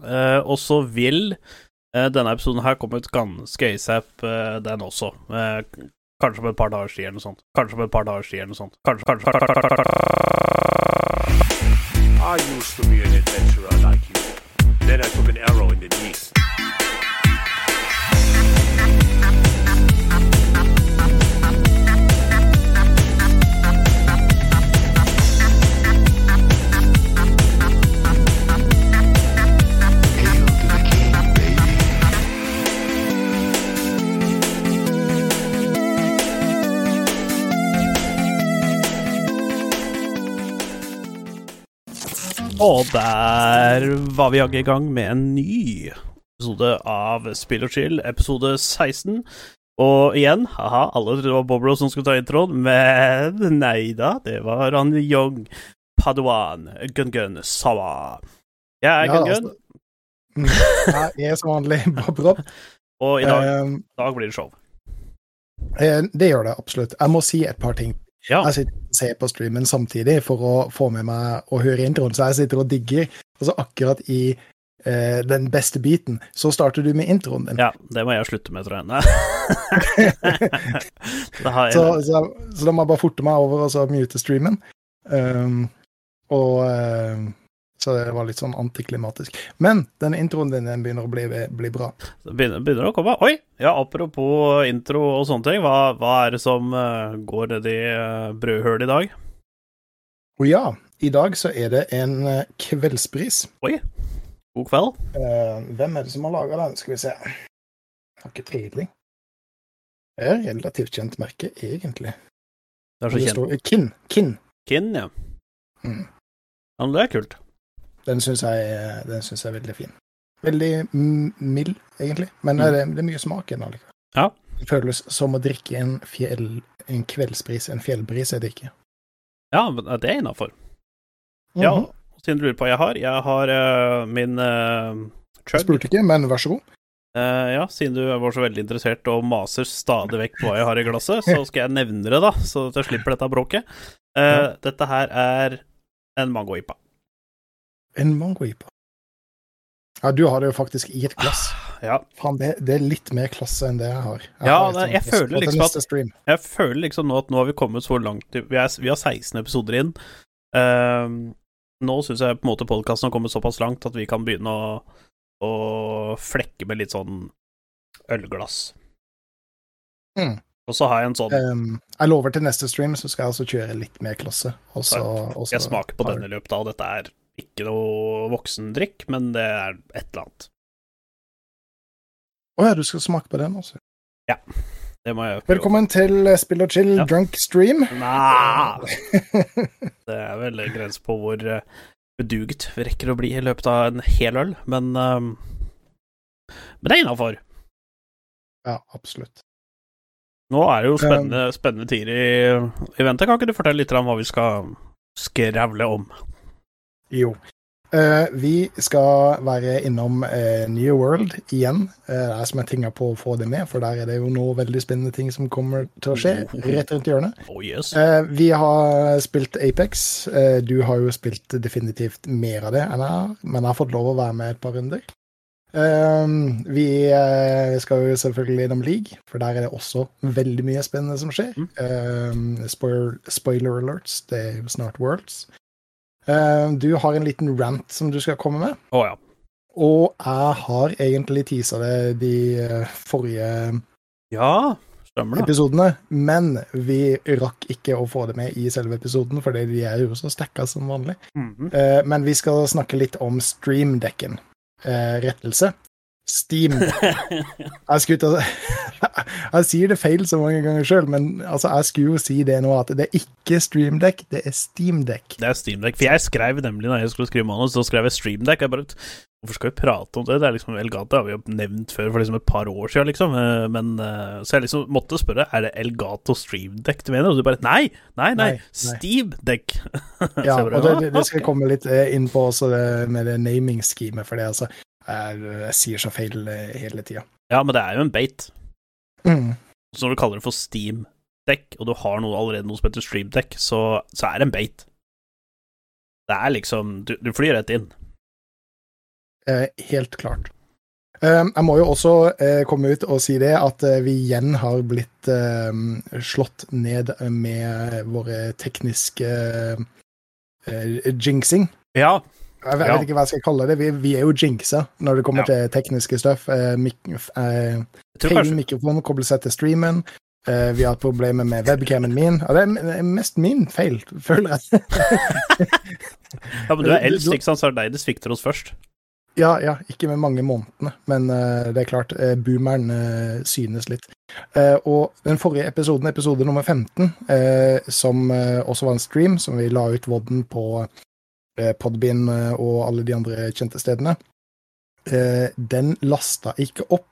Eh, og så vil eh, denne episoden her komme ut ganske asap, eh, den også. Kanskje på et par dager tid eller noe sånt. Kanskje på et par dager tid eller noe sånt. Kanskje, kanskje, kanskje, kanskje, kanskje. I used to be an adventurer like you. Then I took an arrow in the knee. Og der var vi jaggu i gang med en ny episode av Spill og chill, episode 16. Og igjen, haha, alle trodde det var Bobro som skulle ta introen, men nei da, det var han Young Paduan Gun-Gun Sawa. Jeg er Ja, Gun-Gun, altså. Mm, Jeg er som vanlig Bob Rob. og i dag, i dag blir det show. eh, det gjør det absolutt. Jeg må si et par ting. Ja, Jeg sitter og ser på streamen samtidig for å få med meg og høre introen, så jeg sitter og digger. Og så akkurat i eh, den beste biten, så starter du med introen din. ja, det må jeg slutte med, tror jeg. Det har jeg Så, så, så da må jeg bare forte meg over og så mute streamen. Um, og eh, Så det var litt sånn antiklimatisk. Men den introen din den begynner å bli, bli bra. Det begynner, begynner å komme. Oi! Ja, apropos intro og sånne ting, hva, hva er det som eh, går ned i uh, brødhølet i dag? Å ja, i dag så er det en eh, kveldspris. Oi! God kveld. Eh, hvem er det som har laga den? Skal vi se. Jeg Har ikke peiling. Det er et relativt kjent merke, egentlig. Det er så det kjent. Kin. Kin. Kin, ja. Mm. ja. men Det er kult. Den syns jeg, synes jeg er veldig fin. Veldig mm, mild, egentlig. Men Mm. det, det er mye smak i den allikevel. Ja. Det føles som å drikke en, fjell, en kveldsbris. En fjellbris er det ikke. Ja, men det er innafor. Ja, Mhm. siden du lurer på hva jeg har Jeg har uh, min uh, Jeg chug. spurte ikke, men vær så god. Uh, ja, siden du var så veldig interessert og maser stadig vekk på hva jeg har i glasset, så skal jeg nevne det, da, så at jeg slipper dette bråket. Uh, Ja. Dette her er en mango-ipa. En mangoipa. Ja, du har det jo faktisk i et glass. Ja, Faen, det, det er litt mer klasse enn det jeg har. Jeg Ja, har sånt jeg føler liksom at- jeg føler liksom nå at nå har vi kommet så langt Vi, er, vi har 16 episoder inn. Uh, nå syns jeg på en måte podkasten har kommet såpass langt at vi kan begynne å, å flekke med litt sånn ølglass. Mm. Og så har jeg en sånn Um, jeg lover til neste stream så skal jeg altså kjøre litt mer klasse. Og så, Jeg smaker på denne i løpet av Dette er ikke noe voksendrikk, men det er et eller annet. Å ja, du skal smake på den også. Det må jeg prøve. Velkommen til Spill og chill Ja. drunk stream. Nei, det er vel en grense på hvor bedugt beduget vi rekker å bli i løpet av en hel øl, men um, Men det er innafor. ja, absolutt. Nå er det jo spennende, spennende tider i, i vente. Kan ikke du fortelle litt om hva vi skal skravle om? Jo. Uh, vi skal være innom uh, New World igjen. Uh, det er som jeg tinga på å få det med, for der er det jo noe veldig spennende ting som kommer til å skje rett rundt hjørnet. Oh yes. Vi har spilt Apex. Du har jo spilt definitivt mer av det enn jeg har, men jeg har fått lov å være med et par runder. Eh, vi skal jo selvfølgelig innom League, for der er det også veldig mye spennende som skjer. Mm. Eh, spoiler, spoiler alerts, det er jo snart Worlds. Eh, du har en liten rant som du skal komme med, Å ja. og jeg har egentlig teasa det de eh, forrige Ja, episodene, men vi rakk ikke å få det med i selve episoden, fordi de er jo så stekka som vanlig. Mm -hmm. men vi skal snakke litt om streamdekken. Rettelse. Steam. Jeg skulle til Jeg sier det feil så mange ganger sjøl, men altså, jeg skulle jo si det nå, at det er ikke streamdekk, det er steamdekk. Det er Steamdeck. For jeg skrev nemlig når jeg skulle skrive manus, så skrev jeg Streamdeck. Jeg bare Hvorfor skal vi prate om det? Det er liksom Elgato Vi har vi jo nevnt før for liksom et par år siden, liksom. Eh, Men eh, Så jeg liksom måtte spørre Er det Elgato Streamdeck du mener, og du bare Nei, nei, nei. Nei. Steamdeck. Ja, bare, og det, «Ah, det, det skal jeg komme litt eh, inn på også, det, med det naming-schemet, for det altså jeg, jeg sier så feil eh, hele tida. Ja, men det er jo en bait. Mm. Så når du kaller det for Steam-dekk, og du har noe, allerede noe som heter Streamdeck, så, så er det en bait. Det er liksom Du, du flyr rett inn. Eh, helt klart. Eh, jeg må jo også eh, komme ut og si det at eh, vi igjen har blitt eh, slått ned med våre tekniske eh, jinxing. Ja. Jeg vet, Ja. ikke hva jeg skal kalle det. Vi, vi er jo jinxa når det kommer Ja. til tekniske stuff. Eh, mik eh, feil mikrofon kobler seg til streamen. Eh, vi har hatt problemer med webcamen min. Ja, det er er mest min feil, føler jeg. Ja, men du er eldst, ikke sant, så er det deg det svikter hos først. Ja, ja, ikke med mange månedene, men uh, det er klart, Uh, boomeren uh, synes litt. Eh, og den forrige episoden, episode nummer 15, eh, som eh, også var en stream, som vi la ut vodden på uh, Podbean eh, og alle de andre kjente stedene, eh, den lasta ikke opp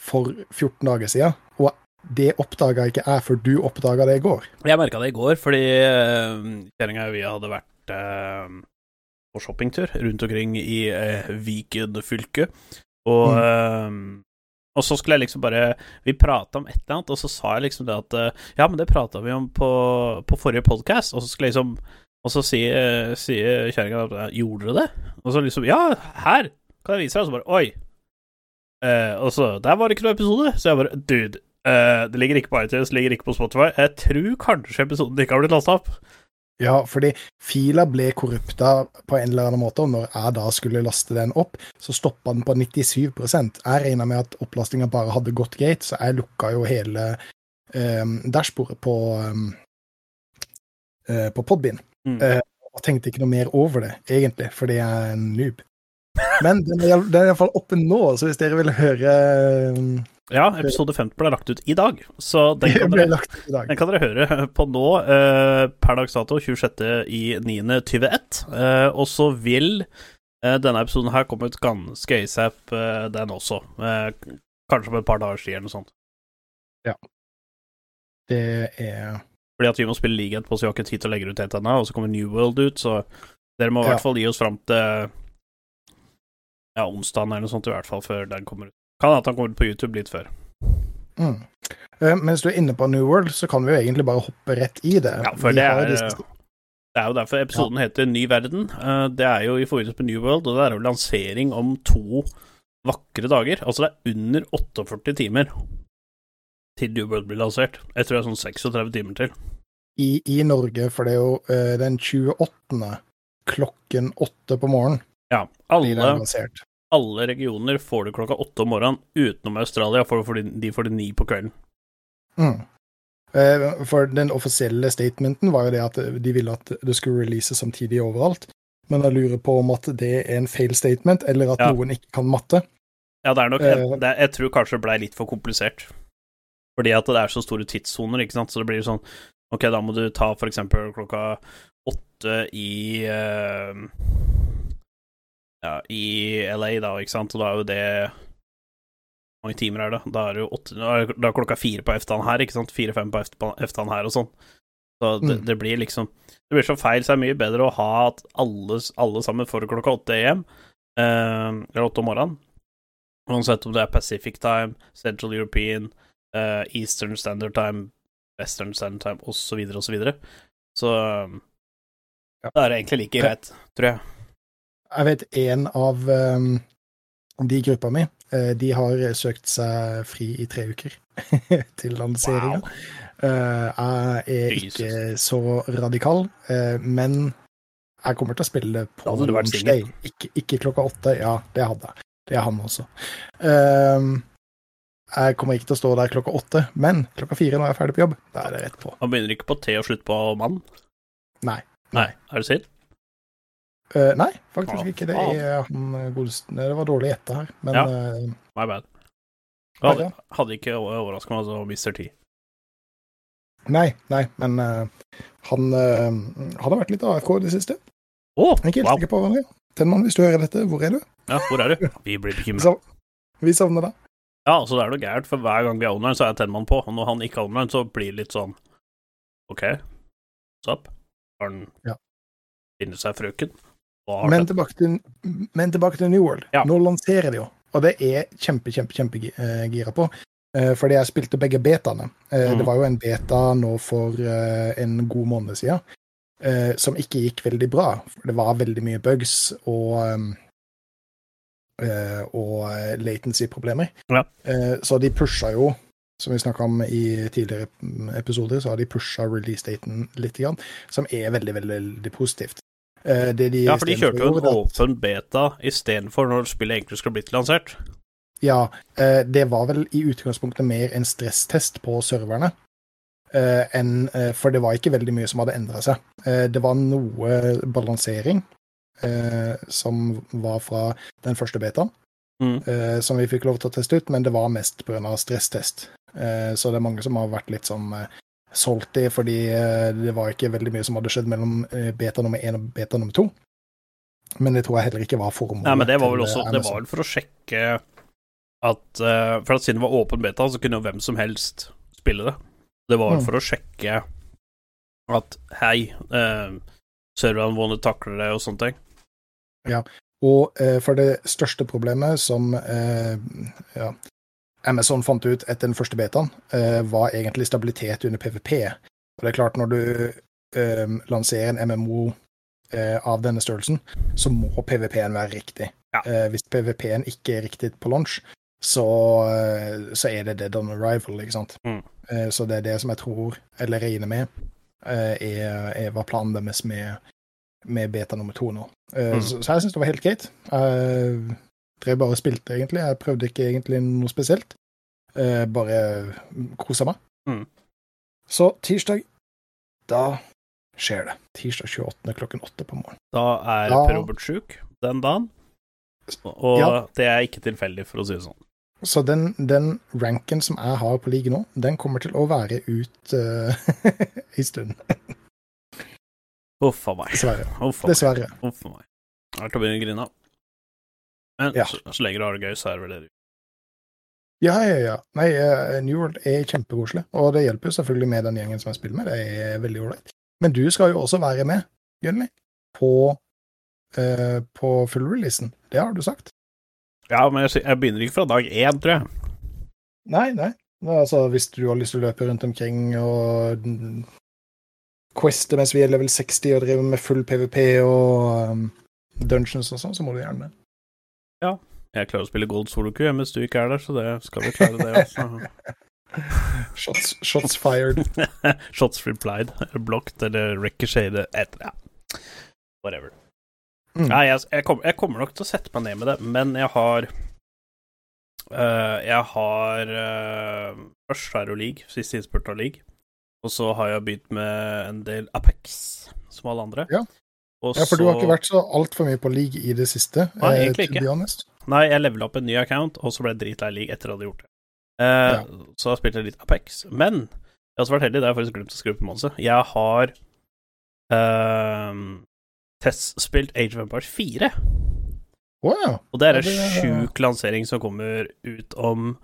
for 14 dager siden, og det oppdaga ikke jeg før du oppdaga det i går. Jeg merka det i går, fordi kjerringa og vi hadde vært eh, på shoppingtur rundt omkring i Viken fylke, og mm. og så skulle jeg liksom bare Vi prata om et eller annet, og så sa jeg liksom det at eh, Ja, men det prata vi om på, på forrige podkast, og så skulle jeg liksom Og så sier, sier kjerringa Gjorde dere det? Og så liksom Ja, her! Kan jeg vise deg? Og så bare Oi! Eh, og så Der var det ikke noe episode, så jeg bare Dude. eh, det ligger ikke på iTunes, det ligger ikke på Spotify. Jeg tror kanskje episoden ikke har blitt lasta opp. Ja, fordi fila ble korrupta på en eller annen måte, og når jeg da skulle laste den opp, så stoppa den på 97% Jeg regna med at opplastinga bare hadde gått greit, så jeg lukka jo hele um, dashbordet på um, eh, på Podbean. Mm. Eh, og tenkte ikke noe mer over det, egentlig, fordi jeg er en noob. Men den er, den er iallfall oppe nå, så hvis dere vil høre um, Ja, episode 50 ble lagt ut i dag, så den kan dere, den kan dere høre på nå, eh, per dags dato, 26.9.21. Eh, og så vil eh, denne episoden her komme ut ganske asap, eh, den også. Eh, kanskje om et par dager siden eller noe sånt. Det er Fordi at vi må spille ligaen på, så vi har ikke tid til å legge ut helt ennå. Og så kommer New World ut, så dere må i Ja. hvert fall gi oss fram til ja, onsdagen eller noe sånt, i hvert fall, før den kommer ut. Kan hende han kommer på YouTube litt før. mm. Uh, Mens du er inne på New World, så kan vi jo egentlig bare hoppe rett i det. Ja, for det er, disse- det er jo derfor episoden heter Ny verden. Uh, Det er jo i forbindelse med New World, og det er jo lansering om to vakre dager. Altså det er under 48 timer til New World blir lansert. Jeg tror det er sånn 36 timer til. i, i Norge, for det er jo uh, den 28. klokken åtte på morgenen Ja. Alle, alle regioner får det klokka åtte om morgenen, utenom Australia, for de, får det ni på kvelden. Mm. Eh, For den offisielle statementen var jo det at de ville at det skulle releases samtidig overalt. Men jeg lurer på om at det er en feil statement, eller at Ja. noen ikke kan matte. Ja, det er nok Eh. det, Jeg tror kanskje det blei litt for komplisert. Fordi at det er så store tidssoner, ikke sant, så det blir sånn Ok, da må du ta for eksempel klokka åtte i uh, Ja, i LA, da, ikke sant, og da er jo det Hvor mange timer er det? Da er det jo åtte Da er klokka fire på eftan her, ikke sant, fire-fem på eft- eftan her og sånn. Så det, Mm. det blir liksom Det blir så feil, så det er mye bedre å ha at alle, alle sammen får klokka åtte hjem, eh, eller åtte om morgenen. Uansett om det er Pacific Time, Central European, eh, Eastern Standard Time, Western Standard Time osv., osv. Så, videre. så um, Ja. da er det egentlig like greit, tror jeg. Jeg vet en av um, de gruppa mi, eh, de har søkt seg fri i tre uker til lanseringa. Wow. Eh, jeg er Jesus. ikke så radikal, men jeg kommer til å spille på hadde du vært launch singel. day. Ikke, ikke klokka åtte. Ja, det hadde jeg. Det er han også. Um, jeg kommer ikke til å stå der klokka åtte, men klokka fire når jeg er ferdig på jobb, da er det rett på. Man begynner ikke på T og slutt på mann? Nei. Nei, er det synd? Uh, nei, faktisk Ah, ikke. Det er han godeste Det var dårlig gjetta her, men Ja. eh, My bad. Hadde, hadde ikke overraska meg altså Mr. T. Nei, nei, men uh, han, uh, han har vært litt AFK i det siste. Oh, ikke helt wow. sikker på hva det er. Hvis du hører dette, hvor er du? Ja, hvor er du? Vi blir bekymra. vi savner deg. Ja, altså det er noe gærent, for hver gang vi er online, så er Tenman på, og når han ikke er online, så blir det litt sånn OK, what's up? Har han Ja. funnet seg frøken? Men tilbake, til, men tilbake til New World. Ja. Nå lanserer de jo, og det er kjempe, kjempe, kjempegira på. Eh, fordi jeg spilte begge betaene. Eh, Mhm. Det var jo en beta nå for eh, en god måned siden, eh, som ikke gikk veldig bra. For det var veldig mye bugs, og um, eh, og eh, latency-problemer. Ja. Eh, så de pusha jo, som vi snakka om i tidligere episoder, så har de pusha release-daten litt, grann, som er veldig, veldig, veldig positivt. Eh, det de Ja, for de kjørte jo en åpen beta istedenfor når spillet egentlig skulle blitt lansert. Ja, eh, det var vel i utgangspunktet mer en stresstest på serverne. eh, eh, for det var ikke veldig mye som hadde endra seg. Eh, det var noe balansering eh, som var fra den første betaen, Mm. eh, som vi fikk lov til å teste ut, men det var mest pga. stresstest. Eh, så det er mange som har vært litt sånn eh, i, fordi eh, det var ikke veldig mye som hadde skjedd mellom eh, beta nummer én og beta nummer to. Men det tror jeg heller ikke var formålet. Nei, men det var vel også eh, Det var vel for å sjekke at eh, For at siden det var åpen beta, så kunne jo hvem som helst spille det. Det var vel Mm. for å sjekke at hei, uh, serverne våre takler det og sånne ting. Og eh, for det største problemet som eh, ja, Amazon fant ut etter den første betaen, eh, var egentlig stabilitet under PVP. Og det er klart, når du eh, lanserer en MMO eh, av denne størrelsen, så må PVP-en være riktig. Ja. Eh, hvis PVP-en ikke er riktig på launch, så, så er det dead on arrival, ikke sant. Mm. Eh, så det er det som jeg tror, eller regner med, eh, er, er hva planen deres med, med beta nummer to nå. Uh, Mm. så, så jeg syns det var helt greit. Jeg bare spilte, egentlig. Jeg prøvde ikke egentlig noe spesielt. Eh, bare kosa meg. Mm. Så tirsdag, da skjer det. Tirsdag 28. klokken åtte på morgenen. Da er da... Per Robert sjuk den dagen, og Ja. det er ikke tilfeldig, for å si det sånn. Så den, den ranken som jeg har på ligaen nå, den kommer til å være ut uh, en stund. Uff a meg. Dessverre. Uff a meg. Dessverre. Uff a meg. Jeg er til å begynne å grine. Men Ja. så, så lenge du har det gøy, så er det vel det du Ja, ja, ja. Nei, uh, New World er kjempekoselig, og det hjelper jo selvfølgelig med den gjengen som jeg spiller med. Det er veldig ålreit. Men du skal jo også være med, Gunnli, på, uh, på full-releasen. Det har du sagt. Ja, men jeg, jeg begynner ikke fra dag én, tror jeg. Nei, nei. Altså, hvis du har lyst til å løpe rundt omkring og queste mens vi er level 60 og driver med full PVP og um, dungeons og sånn, så må du gjerne det. Jeg klarer å spille Gold Solo Q mens du ikke er der, så det skal vi klare, det også. Shots, shots fired. Shots replied, eller blocked, eller ricochet, et ja. Whatever. Mm. Nei, jeg, jeg, kommer, jeg kommer nok til å sette meg ned med det, men jeg har uh, Jeg har uh, Først Shiro League, siste innspurt av League. Og så har jeg begynt med en del Apex, som alle andre. Ja. Ja, for du har ikke vært så altfor mye på league i det siste, Nei, eh, egentlig ikke. Nei, jeg levela opp en ny account, og så ble jeg dritlei League etter at jeg hadde gjort det. Eh, Så har jeg spilt litt Apex. Men jeg har også vært heldig, det har jeg faktisk glemt å skru på manuset. Jeg har uh, testspilt Age of Empires 4. Wow. Og det er Ja, en sjuk lansering som kommer ut om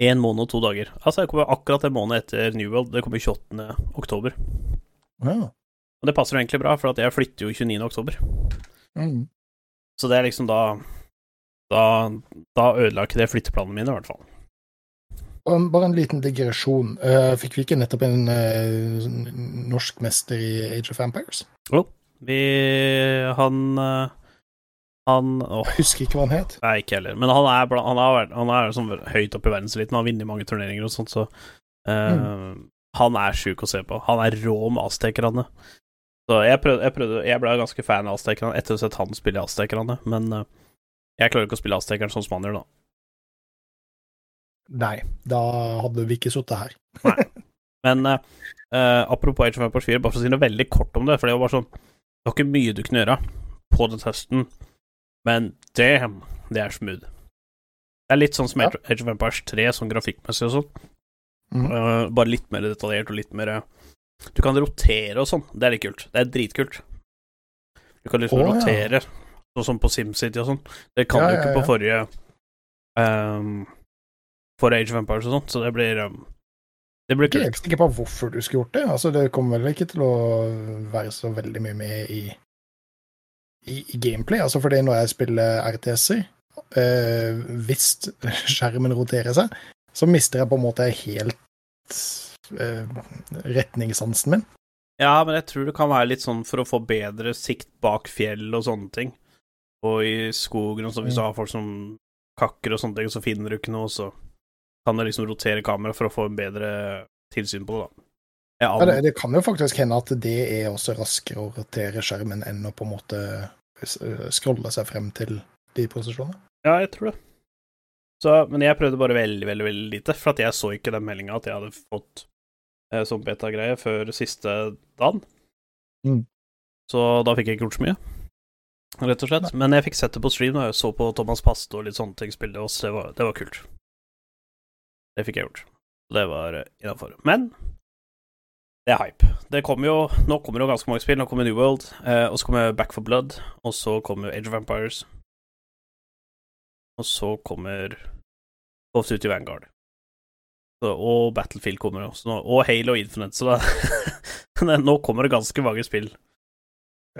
en måned og to dager. Altså, jeg kommer akkurat en måned etter New World. Det kommer 28. oktober. ja. Og det passer jo egentlig bra, for at jeg flytter jo 29. oktober. Mm. Så det er liksom da Da, da ødela ikke det flytteplanene mine, i hvert fall. Bare en liten digresjon. Eh, fikk vi ikke nettopp en eh, norsk mester i Age of Empires? Vi Han eh, Han Åh, Jeg husker ikke hva han het. nei, ikke heller. Men han er, blant- han er, han er sånn høyt oppe i verdenseliten. Han vunnet mange turneringer og sånt, så eh, Han er sjuk å se på. Han er rå med aztekerne. Så jeg prøvde, jeg prøvde Jeg ble ganske fan av aztekerne etter å ha sett han spille aztekerne, men uh, jeg klarer ikke å spille aztekeren sånn som han gjør, da. Nei, da hadde vi ikke sittet her. Nei. Men eh, apropos Age of Empires 4, bare for å si noe veldig kort om det, for det var bare sånn Det var ikke mye du kunne gjøre på den testen, men damn, det er smooth. Det er litt sånn som Ja. Age of Empires 3, sånn grafikkmessig og sånn. Mm. Uh, bare litt mer detaljert og litt mer eh, Du kan rotere og sånn, det er litt kult. Det er dritkult. Du kan liksom ja. rotere, sånn som på SimCity og sånn. Det kan Ja, du ja, ikke på forrige um, For Age of Empires og sånt, så det blir um, Det blir Jeg er kult. ikke sikker på hvorfor du skulle gjort det. Altså, det kommer vel ikke til å være så veldig mye med i, i, i gameplay. Altså, fordi når jeg spiller RTS-er, øh, hvis skjermen roterer seg, så mister jeg på en måte helt øh, retningssansen min. Ja, men jeg tror det kan være litt sånn for å få bedre sikt bak fjell og sånne ting. Og i skogen og sånn, hvis du har folk som kakker og sånne ting, så finner du ikke noe, så kan du liksom rotere kameraet for å få en bedre tilsyn på det, da. Jeg Ja, det, det kan jo faktisk hende at det er også raskere å rotere skjermen enn å på en måte scrolle seg frem til de posisjonene. Ja, jeg tror det. Så, men jeg prøvde bare veldig, veldig veldig lite, for at jeg så ikke den meldinga at jeg hadde fått eh, sånn beta-greie før siste dagen. Mm. Så da fikk jeg ikke gjort så mye, rett og slett. Men jeg fikk sett det på stream, og jeg så på Thomas Paste og litt sånne ting spille også, det var, det var kult. Det fikk jeg gjort. Det var innafor. Men det er hype. Det kommer jo Nå kommer det jo ganske mange spill. Nå kommer New World, eh, og så kommer Back for Blood, og så kommer Age of Vampires. Og så kommer Ofte of Duty Vanguard. Så, og Battlefield kommer også nå. Og Halo Infinite, så da Nå kommer det ganske mange spill.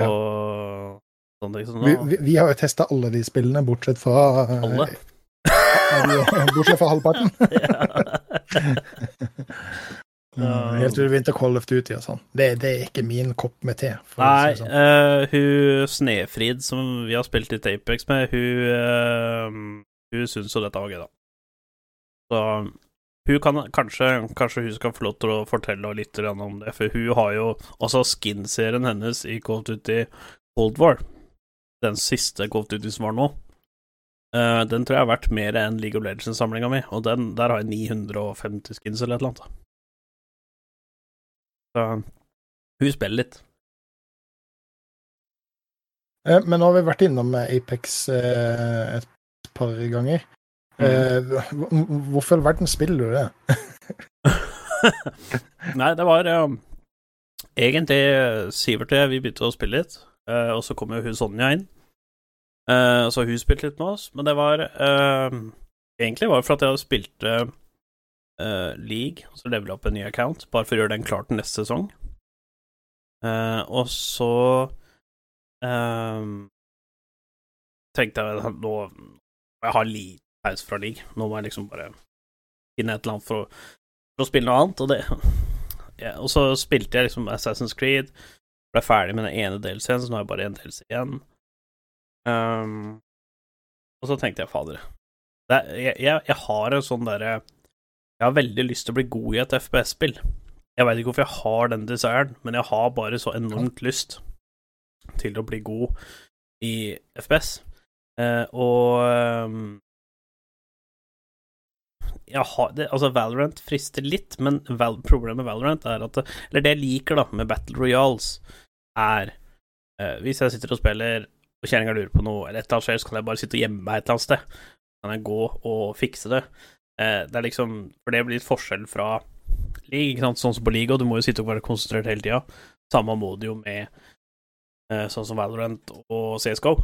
Ja. Og sånn liksom Vi, vi, vi har jo testa alle de spillene, bortsett fra eh, Alle? Bortsett fra halvparten. Ja. Helt til du begynte Call of Duty og sånn. Det, det er ikke min kopp med te. Å Nei, sånn. uh, hun Snefrid, som vi har spilt litt Apex med, hun, uh, hun syns jo dette var gøy, da. Så hun kan kanskje, kanskje hun skal få lov til å fortelle litt om det, for hun har jo også skin-serien hennes i Call of Duty Cold War, den siste Call of Duty som var nå. Uh, den tror jeg har vært mer enn League of Legends-samlinga mi, og den, der har jeg 950 skins eller et eller annet. Så hun spiller litt. Eh, Men nå har vi vært innom eh, Apex eh, et par ganger. Mm. Hvorfor i all verden spiller du det? Nei, det var um, egentlig Sivert og jeg, vi begynte å spille litt, uh, og så kom jo hun Sonja inn. Uh, så hun spilte litt med oss, men det var uh, Egentlig var det for at jeg hadde eh, League, og så levela opp en ny account, bare for å gjøre den klar til neste sesong. Uh, og så uh, tenkte jeg at nå må jeg ha litt pause fra League. Nå må jeg liksom bare finne et eller annet for å for å spille noe annet, og det ja, Og så spilte jeg liksom Assassin's Creed, ble ferdig med den ene delscenen, så nå har jeg bare én delscene igjen. Um, og så tenkte jeg, fader er- jeg, jeg, jeg har en sånn derre Jeg har veldig lyst til å bli god i et FPS-spill. Jeg veit ikke hvorfor jeg har den desiren, men jeg har bare så enormt lyst til å bli god i FPS. Eh, og jeg har, det, altså Valorant frister litt, men Val, problemet med Valorant er at Eller det jeg liker da med Battle Royals, er eh, Hvis jeg sitter og spiller, og kjerringa lurer på noe, eller et eller annet skjer, så kan jeg bare sitte og gjemme meg et eller annet sted. Kan jeg gå og fikse det. Eh, det er liksom For det blir litt forskjell fra league, ikke sant, sånn som på league, og du må jo sitte og være konsentrert hele tida. Samme må du jo med eh, sånn som Valorant og CSGO.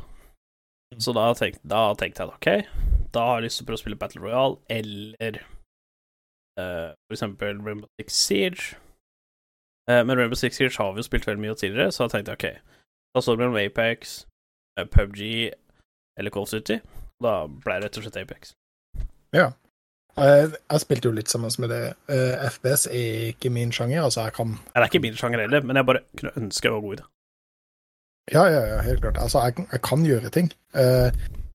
Så da tenkte, da tenkte jeg ok, da har jeg lyst til å prøve å spille Battle Royale, eller eh, for eksempel Rainbow Six Siege. Eh, men Rainbow Six Siege har vi jo spilt veldig mye tidligere, så da tenkte jeg ok, da står det mellom Apex, PubG eller Call of Duty. Da ble det rett og slett Apex. Eh, Jeg spilte jo litt sammen med det. Eh, FPS er ikke min sjanger. Altså, jeg kan Nei, Det er ikke min sjanger heller, men jeg bare kunne ønske jeg var god i det. Ja, ja, ja, helt klart. Altså, jeg, jeg kan gjøre ting. Eh,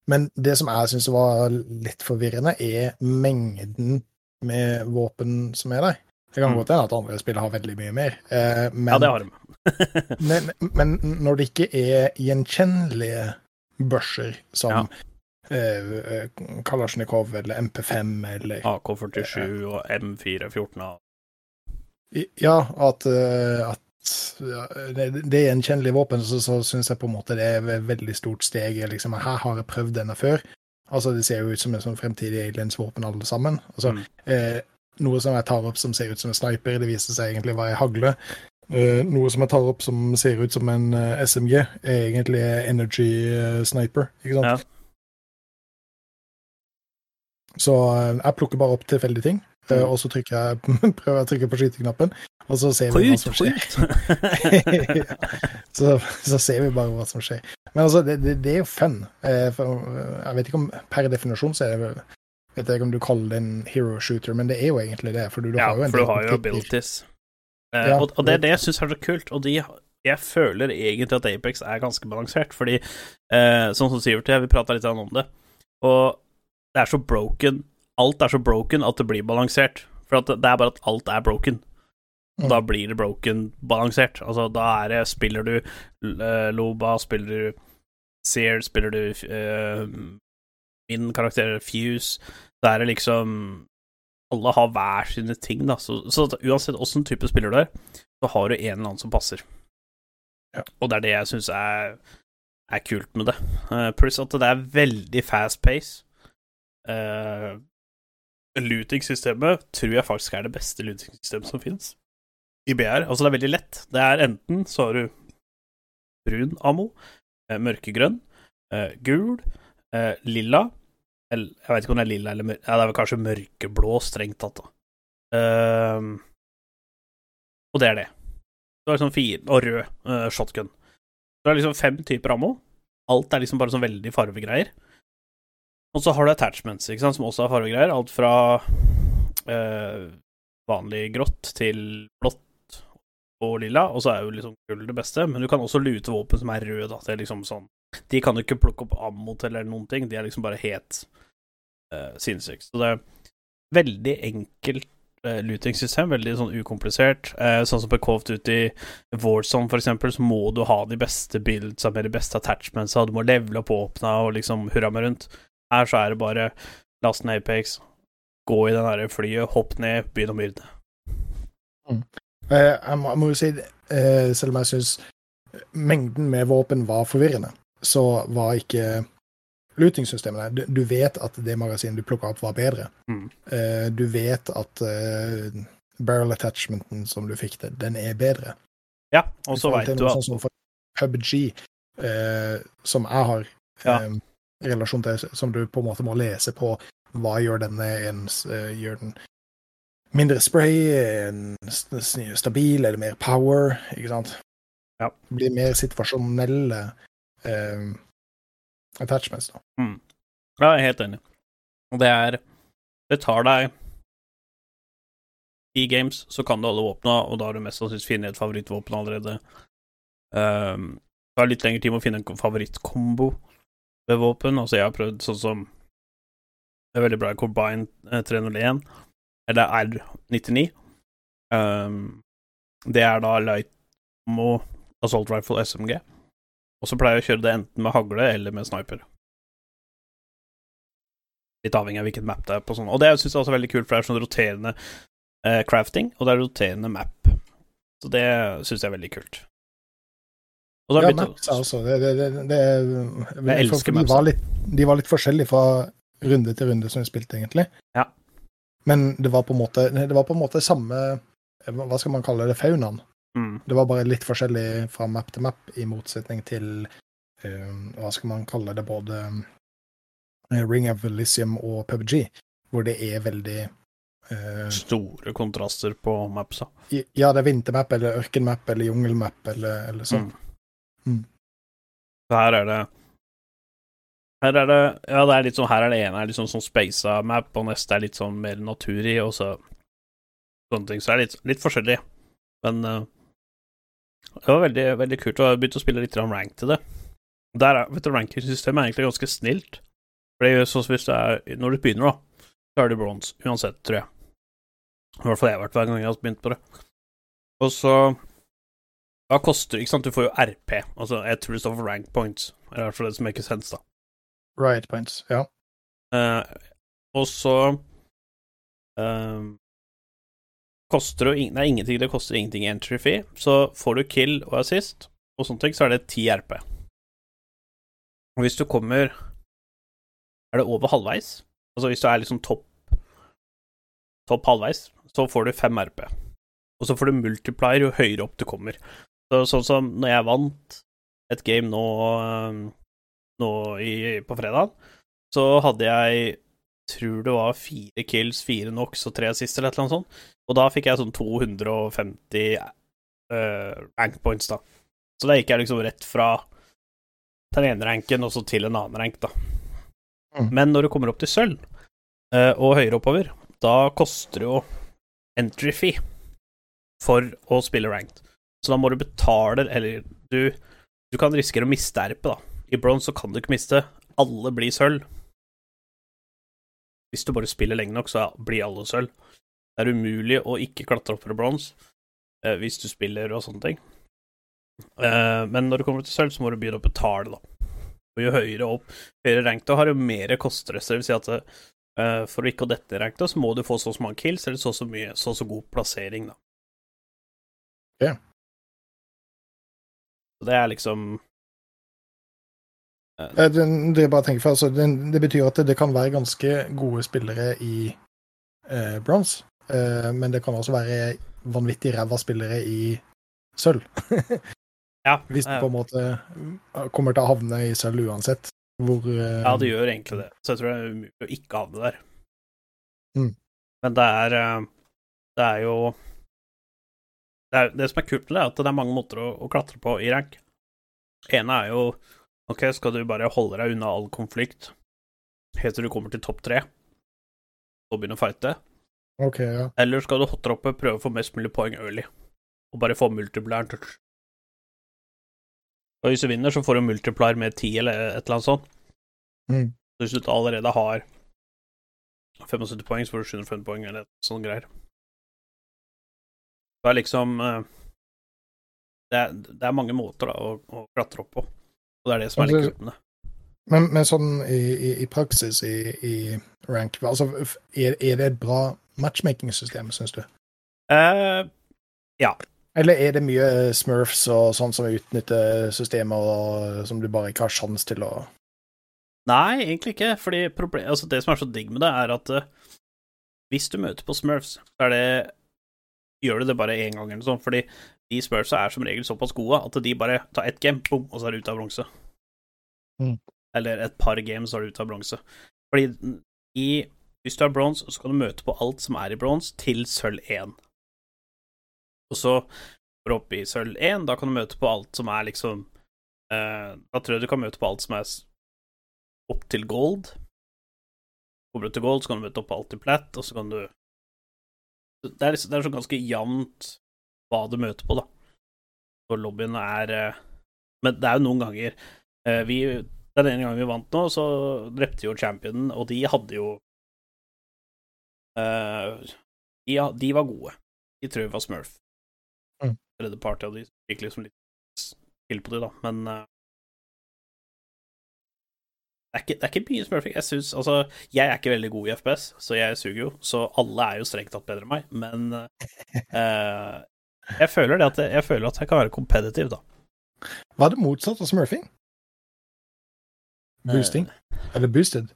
men det som jeg syns var litt forvirrende, er mengden med våpen som er der. Det kan Mm. godt hende at andre spill har veldig mye mer, eh, men, Ja, det har de. men, men når det ikke er gjenkjennelige børser som Ja. Eh, Kalasjnikov eller MP5 eller AK-47 og M414 og Ja, at, eh, at ja, det, er gjenkjennelige våpen, så, så syns jeg på en måte det er et veldig stort steg. Liksom, her har jeg prøvd denne før. Altså, Det ser jo ut som en sånn fremtidig aliens-våpen, alle sammen. Altså, Mm. eh, noe som jeg tar opp som ser ut som en sniper, det viser seg egentlig å være hagle. Eh, noe som jeg tar opp som ser ut som en eh, SMG, er egentlig energy eh, sniper. ikke sant? Ja. Så eh, jeg plukker bare opp tilfeldige ting, eh, Mm. og så trykker jeg, prøver jeg å trykke på skyteknappen, og så ser vi hva som skjer. så, så ser vi bare hva som skjer. Men altså, det, det, det er jo fun. Eh, jeg vet ikke om per definisjon så er det vel Vet jeg ikke om du kaller det en hero shooter, men det er jo egentlig det. For du, du Ja, har jo en for du har jo abilities. Ja, og, og det er det- det jeg syns er så kult, og de jeg føler egentlig at Apex er ganske balansert, fordi eh, sånn som Sivert og jeg, vi prata litt om det, og det er så broken Alt er så broken at det blir balansert. For at det er bare at alt er broken. Og da blir det broken balansert. Altså, da er det Spiller du eh, Loba, spiller du Sear, spiller du uh, min karakter Fuse, da er det liksom Alle har hver sine ting, da. Så, så uansett åssen type spiller du er, så har du en eller annen som passer. Ja. Og det er det jeg syns er, er kult med det. Uh, pluss at det er veldig fast pace. Uh, Looting-systemet tror jeg faktisk er det beste looting-systemet som finnes i BR. Altså, det er veldig lett. Det er enten så har du brun ammo, eh, mørkegrønn, eh, gul, eh, lilla eller, Jeg vet ikke om det er lilla eller mørk... Ja, det er vel kanskje mørkeblå, strengt tatt, da. Ehm, og det er det. Du har liksom fire Og rød eh, shotgun. Du har liksom fem typer ammo. Alt er liksom bare sånn veldig farvegreier. Og så har du attachments, ikke sant, som også har farvegreier. Alt fra eh, vanlig grått til blått og lilla, og så er jo liksom gull det beste. Men du kan også lute våpen som er røde, da. Det er liksom sånn De kan du ikke plukke opp ammo til eller noen ting, de er liksom bare helt eh, sinnssykt. Så det er veldig enkelt eh, looting-system, veldig sånn ukomplisert. Eh, sånn som på Call ut Duty Warzone, for eksempel, så må du ha de beste buildsa med de beste attachmentsa, du må levele opp våpna og liksom hurra meg rundt. Her så er det bare last ned Apex, gå i den derre flyet, hopp ned, begynn å myrde. Mm. jeg, må, jeg må jo si, eh, selv om jeg syns mengden med våpen var forvirrende, så var ikke looting-systemet der. Du, du vet at det magasinet du plukka opp, var bedre. Mm. Eh, du vet at eh, barrel attachmenten som du fikk til, den er bedre. Ja, og så veit du at Sånn som for PubG, eh, som jeg har Ja. eh, relasjon til, som du på en måte må lese på. Hva gjør denne en, eh, Gjør den mindre spray? Stabil? Er det mer power? Ikke sant? Ja. Blir mer situasjonelle eh, attachments, da. Ja, jeg er helt enig. Og det er Det tar deg I games så kan du alle våpna, og da har du mest sannsynlig funnet et favorittvåpen allerede. Um, det tar litt lengre tid med å finne en favorittkombo ved våpen. Altså, jeg har prøvd sånn som Det er veldig bra i Combine eh, 301, eller R99. Um, det er da light mo assault rifle, SMG. Og så pleier jeg å kjøre det enten med hagle eller med sniper. Litt avhengig av hvilket map det er på sånn. Og det syns jeg også er veldig kult, for det er sånn roterende eh, crafting, og det er roterende map. Så det syns jeg er veldig kult. Ja, maps også. Det, det, det, det, Jeg elsker for de, de var litt forskjellige fra runde til runde som vi spilte, egentlig. Ja. Men det var på en måte, det var på en måte samme Hva skal man kalle det? Faunaen. mm, Det var bare litt forskjellig fra map til map, i motsetning til uh, Hva skal man kalle det? Både eh, Ring of Elysium og PubG, hvor det er veldig Uh, store kontraster på mapsa. Ja, det er vintermap eller ørkenmap eller jungelmap eller, eller sånn. Mm. Så her er det Her er det Ja, det er litt sånn Her er det ene er litt sånn, sånn spasa map, og neste er litt sånn mer natur i, og så sånne ting. Så det er litt, litt forskjellig. Men uh, det var veldig, veldig kult. Og jeg har begynt å spille litt rank til det. Der er, vet du, Ranking-systemet er egentlig ganske snilt. Fordi sånn hvis du er Når du begynner, da, så er du bronse uansett, tror jeg. I hvert fall jeg har vært hver gang jeg har begynt på det. Og så da koster ikke sant, du får jo RP, altså det står for rank points, eller i hvert fall det som make sense, da. Right points. Ja. Uh, og så uh, koster det er ingenting, det koster ingenting i entry fee, så får du kill og assist og sånne ting, så er det 10 RP. Og hvis du kommer Er det over halvveis? Altså hvis du er liksom topp topp halvveis, så får du 5 RP. Og så får du multiplier jo høyere opp du kommer. Så, sånn som når jeg vant et game nå, eh, nå i, på fredag, så hadde jeg tror det var fire kills, fire knocks og tre assists eller et eller annet sånt. Og da fikk jeg sånn 250 uh, rank points, da. Så da gikk jeg liksom rett fra den ene ranken og så til en annen rank, da. Mm. Men når du kommer opp til sølv, uh, og høyere oppover, da koster det jo entry fee for å spille ranked. Så da må du betale Eller du, du kan risikere å miste RP, da. I bronze så kan du ikke miste. Alle blir sølv. Hvis du bare spiller lenge nok, så blir alle sølv. Det er umulig å ikke klatre opp fra bronse eh, hvis du spiller og sånne ting. Eh, men når du kommer til sølv, så må du begynne å betale, da. Og jo høyere opp, høyere rank du har, jo mer koster det. Så det vil si at eh, for å ikke å dette i rank, da, så må du få så og så mange kills, eller så og så mye, så og så god plassering, da. Ja. Så det er liksom Eh, Det, det, bare tenker for, altså, det, det betyr at det, kan være ganske gode spillere i eh, bronze, eh, men det kan også være vanvittig ræva spillere i sølv. Ja, Hvis du eh, på en måte kommer til å havne i sølv uansett. Hvor eh, Ja, det gjør egentlig det. Så jeg tror det er umulig å ikke havne der. Mm. Men det er eh, Det er jo det, er, det som er kult med det, er at det er mange måter å, å klatre på i rank. ene er jo OK, skal du bare holde deg unna all konflikt helt til du kommer til topp tre, og begynne å fighte? OK, ja. Eller skal du hotdroppe, prøve å få mest mulig poeng early, og bare få multiplier touch? Og hvis du vinner, så får du multiplier med ti eller et eller annet sånt. Mm. Så hvis du allerede har 75 poeng, så får du 750 poeng eller sånne greier. Det er liksom eh, det er, det er mange måter da, å, å klatre opp på, og det er det som er litt Altså, kult med det. Men, men sånn i, i, i praksis i, i rank, altså er, er det et bra matchmaking-system, syns du? Ja. Eller er det mye smurfs og sånn som utnytter systemer som du bare ikke har sjanse til å nei, egentlig ikke, fordi problem, altså, det som er så digg med det, er at uh, hvis du møter på Smurfs, så er det gjør du det bare én gang eller sånn, fordi de Smurfsa er som regel såpass gode at de bare tar ett game, boom, og så er du ute av bronse. Mm. Eller et par games, så er du ute av bronse. Fordi i Hvis du har bronse, så kan du møte på alt som er i bronse, til sølv 1. Og så går du opp i sølv 1, da kan du møte på alt som er liksom eh, Da tror jeg du kan møte på alt som er opp til gold. Kommer du til gold, så kan du møte opp på alt til plett, og så kan du Det er, liksom- det er sånn ganske jevnt hva du møter på, da. Og lobbyen er eh, Men det er jo noen ganger eh, Vi Den ene gangen vi vant nå, så drepte jo championen, og de hadde jo uh, de, de var gode. De tror jeg var Smurf. Mm. Tredje party av de gikk liksom litt til på de, da, men eh, det er, ikke, det er ikke mye smurfing. Jeg synes, altså, jeg er ikke veldig god i FPS, så jeg suger jo. Så alle er jo strengt tatt bedre enn meg, men uh, jeg føler det at jeg, jeg føler at jeg kan være kompetitiv, da. Hva er det motsatt av smurfing? Boosting? Eller boosted?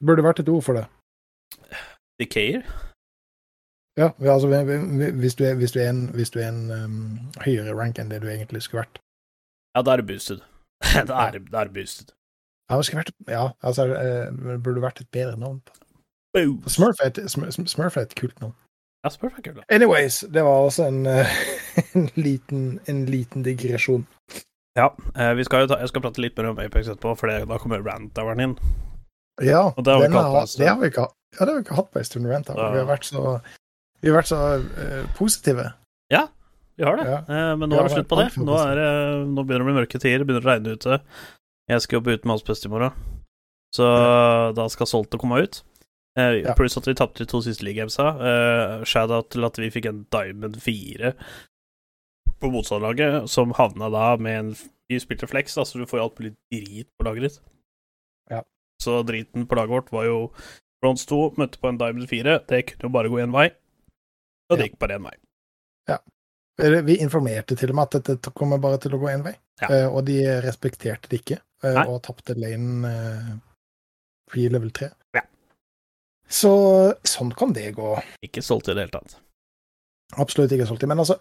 Burde vært et ord for det. Decayer? Ja, altså hvis du er, hvis du er en, hvis du er en um, høyere rank enn det du egentlig skulle vært. Ja, da er det boosted. da er det, er boosted. Ja, det vært, ja altså eh, det burde vært et bedre navn. Smurf er et, Smurf er et kult navn. Ja, Smurf er kult, da. Anyways, det var også en, eh, en, liten, en liten digresjon. Ja, eh, vi skal jo ta, jeg skal prate litt mer om Apex etterpå, for da kommer rant-toweren inn. Ja, det har vi ikke hatt det har vi ikke. Ja, det har vi ikke hatt på en stund. Ja. Vi har vært så, vi har vært så uh, positive. Vi har det, Ja. eh, men nå Ja, er det slutt på det. Nå, er, det- nå begynner det å bli mørke tider, det begynner å regne ute. Jeg skal jobbe ute med i morgen, så da skal Solte komme ut. Eh, Ja. Pluss at vi tapte de to siste leaguegamesa. Uh, Shout-out til at vi fikk en Diamond 4 på motstanderlaget, som havna da med en Vi spilte flex, da, så du får jo alt mulig drit på laget ditt. Ja. Så driten på laget vårt var jo Bronze 2 møtte på en Diamond 4. Det kunne jo bare gå én vei. Og det Ja. gikk bare én vei. Eller, Vi informerte til og med at dette kommer bare til å gå én vei, Ja. Eh, og de respekterte det ikke, eh, Nei. og tapte lane uh, pre level 3. Ja. Så sånn kan det gå. Ikke solgt i det hele tatt. Absolutt ikke solgt i. Men altså,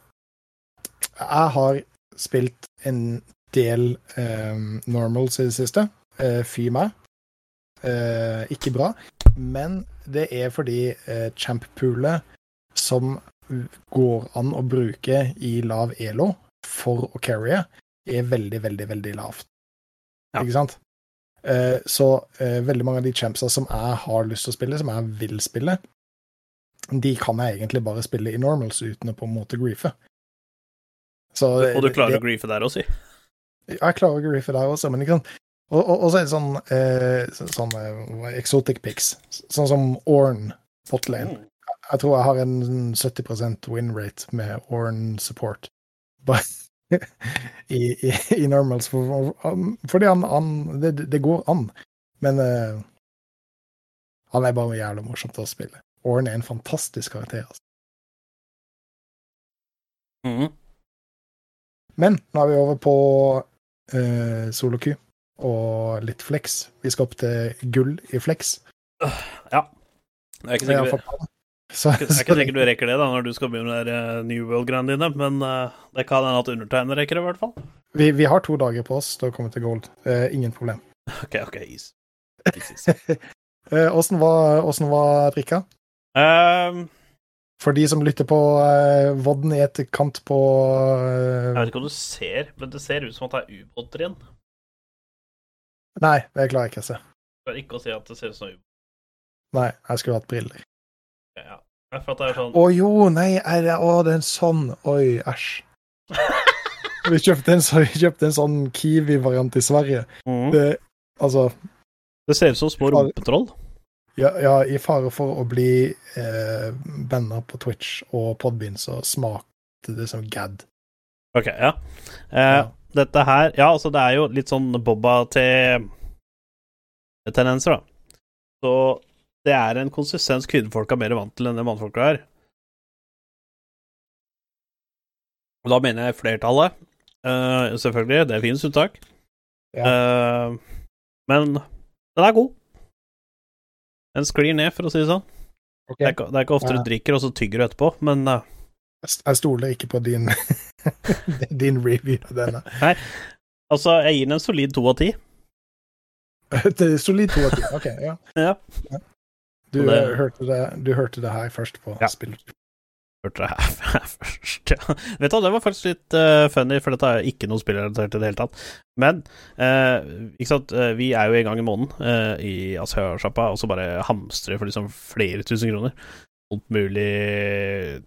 jeg har spilt en del eh, normals i det siste. Eh, fy meg. Eh, ikke bra. Men det er fordi eh, champ-poolet som går an å bruke i lav elo for å carrye, er veldig, veldig, veldig lavt. Ja. Ikke sant? Eh, så eh, veldig mange av de champsa som jeg har lyst til å spille, som jeg vil spille, de kan jeg egentlig bare spille i normals uten å på en måte griefe. Så Og du klarer det- å griefe der også, si. Jeg klarer å griefe der også, men ikke sant. Og, og, og så er det sånn, eh, så- sånn eh, exotic picks, sånn som Orn botlane. Jeg tror jeg har en 70 win rate med Orn support. I, i, I normals, for, for, fordi han, han det, det går an. Men uh, han er bare jævlig morsomt å spille. Orn er en fantastisk karakter. Altså. Mm. Men nå er vi over på uh, solo-Q og litt flex. Vi skal opp til gull i flex. Ja. er Det er ikke sikkert. Så, jeg er ikke sikker du rekker det da når du skal begynne med de der, eh, New World-greiene dine, men uh, det kan hende at undertegnede rekker det, i hvert fall. vi, vi har to dager på oss til å komme til gold. Uh, ingen problem. OK, OK, is. Åssen. Eh, var, var drikka? Um, For de som lytter på uh, vodden i etterkant på eh, jeg vet ikke om du ser, men det ser ut som at det er ubåter igjen. Nei, det klarer jeg ikke å se. Du klarer ikke å si at det ser ut som ubåter. Nei, jeg skulle hatt briller. Ja. For det er sånn Å jo, nei, er å, det er en sånn. Oi, æsj. Vi kjøpte en, så- vi kjøpte en sånn Kiwi-variant i Sverige. Mm. Det, altså, Det ser ut som små rumpetroll. ja, ja, i fare for å bli eh, banna på Twitch og Podbean, så smakte det som gad. OK, ja. Eh, Ja. Dette her Ja, altså, det er jo litt sånn Boba til tendenser, da. Så det er en konsistens kvinnefolk er mer vant til enn det mannfolka er. Og da mener jeg flertallet. uh, selvfølgelig, det finnes unntak. Eh, men den er god. Den sklir ned, for å si det sånn. Okay. Det, er ikke, det er ikke ofte du drikker, og så tygger du etterpå, men uh, Jeg stoler ikke på din, din review av denne. altså, jeg gir den en solid to av ti. Solid to av ti. Ok, ja. Ja. Du, det- hørte det, du hørte det her først på Ja. spill. Hørte det her først, ja. Vet du det var faktisk litt uh, funny, for dette er ikke noe spillrelatert i det hele tatt. Men uh, ikke sant, eh, vi er jo en gang i måneden uh, i Asia-sjappa, og så bare hamstrer for liksom flere tusen kroner. Alt mulig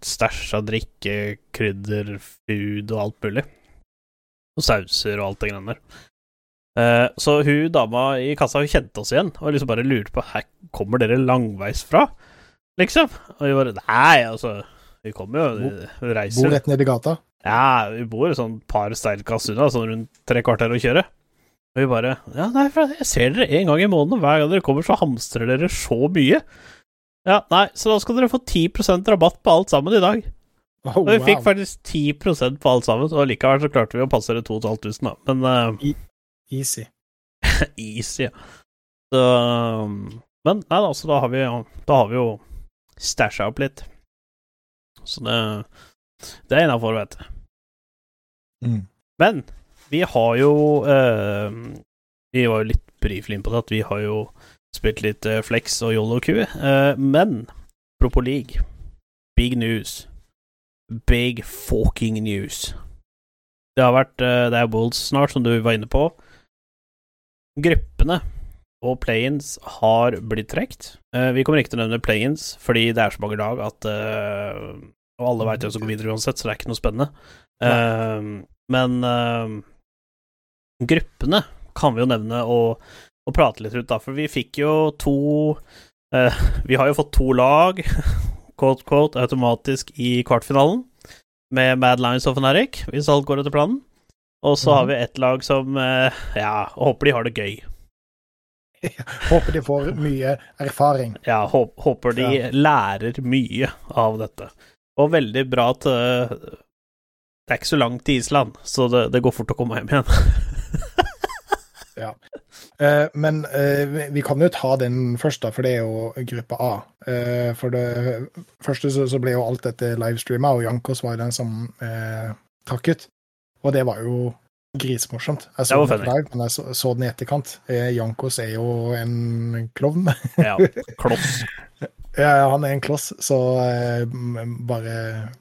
stæsj av drikke, krydder, food og alt mulig. Og sauser og alt det greiene der. Eh, så hun dama i kassa hun kjente oss igjen, og liksom bare lurte på Her kommer dere langveis fra, liksom? Og vi bare Nei, altså vi kommer jo, vi reiser Bor rett nedi gata. Ja, vi bor sånn par steilkast unna, sånn rundt tre kvarter å kjøre. Og vi bare Ja, nei, for jeg ser dere en gang i måneden, hver gang dere kommer, så hamstrer dere så mye. Ja, nei, så da skal dere få 10% rabatt på alt sammen i dag. Oh, Og vi fikk faktisk 10 på alt sammen, og likevel så klarte vi å passe passere 2500, da. Men eh, Easy. easy, ja. Så Men nei da, så da har vi, da har vi jo stæsja opp litt. Så det, det er innafor, vet du. Mm. Men vi har jo eh, Vi var jo litt briefly på det, at vi har jo spilt litt eh, Flex og Yolo Q. eh, men apropos league, big news. Big fucking news. Det har vært eh, Det er Wolds snart, som du var inne på. Gruppene og play-ins har blitt trukket. Eh, vi kommer ikke til å nevne play-ins, fordi det er så mange lag at eh, Og alle veit hvem som går videre uansett, så det er ikke noe spennende. Eh, men gruppene kan vi jo nevne og, og prate litt rundt, da, for vi fikk jo to Vi har jo fått to lag, quote, quote, automatisk i kvartfinalen, med Mad Lines og Fnatic, hvis alt går etter planen. Og så har vi ett lag som eh, Ja, håper de har det gøy. Håper de får mye erfaring. Ja, håp, håper de Ja. lærer mye av dette. Og veldig bra at eh, det er ikke så langt til Island, så det, det går fort å komme hjem igjen. ja. men eh, vi- vi kan jo ta den først, da, for det er jo gruppe A. For det første så, ble jo alt dette livestreama, og Jankos var den som eh, takket. Og det var jo grisemorsomt. Jeg så den ikke live, men jeg så, så den i etterkant. Eh, Jankos er jo en klovn. ja, kloss. Ja, han er en kloss, så eh, bare,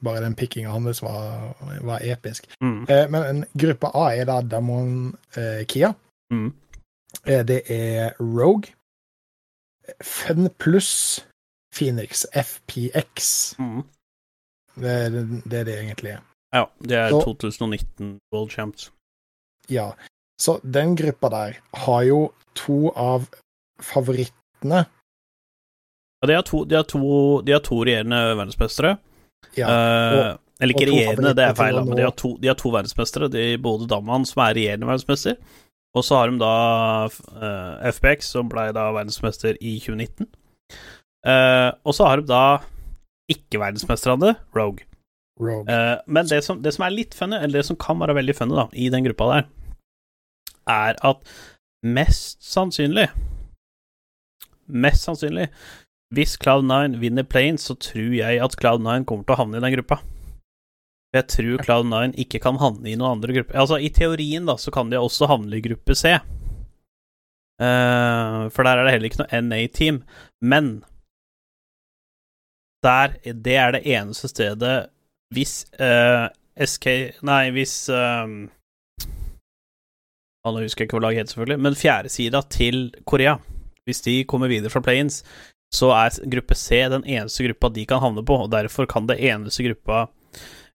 bare den pickinga hans var, var episk. Mm. Eh, men gruppa A er da Damon Kia. Mm. Det er Rogue. Fun pluss Phoenix, FPX. Mm. Det det det, er det egentlig er. Ja, det er Så- 2019 World Champs. Ja. Så den gruppa der har jo to av favorittene. Ja, de har to, de har to, de har to regjerende verdensmestere. Ja. Eh, eller ikke regjerende, det er feil, da, men de har to, de har to verdensmestere. De, både Damman, som er regjerende verdensmester, og så har de da uh, FPX, som ble da verdensmester i 2019. Uh, og så har de da ikke-verdensmesterne, Rogue. Eh, men det som, det som er litt funny, eller det som kan være veldig funny da, i den gruppa der, er at mest sannsynlig Mest sannsynlig Hvis Cloud9 vinner Planes, så tror jeg at Cloud9 kommer til å havne i den gruppa. Jeg tror Cloud9 ikke kan havne i noen andre grupper. Altså, i teorien, da, så kan de også havne i gruppe C. Uh, for der er det heller ikke noe NA-team. Men der Det er det eneste stedet hvis uh, SK Nei, hvis um, Nå husker jeg ikke hva laget het, selvfølgelig, men fjerdesida til Korea, hvis de kommer videre fra play-ins, så er gruppe C den eneste gruppa de kan havne på, og derfor kan det eneste gruppa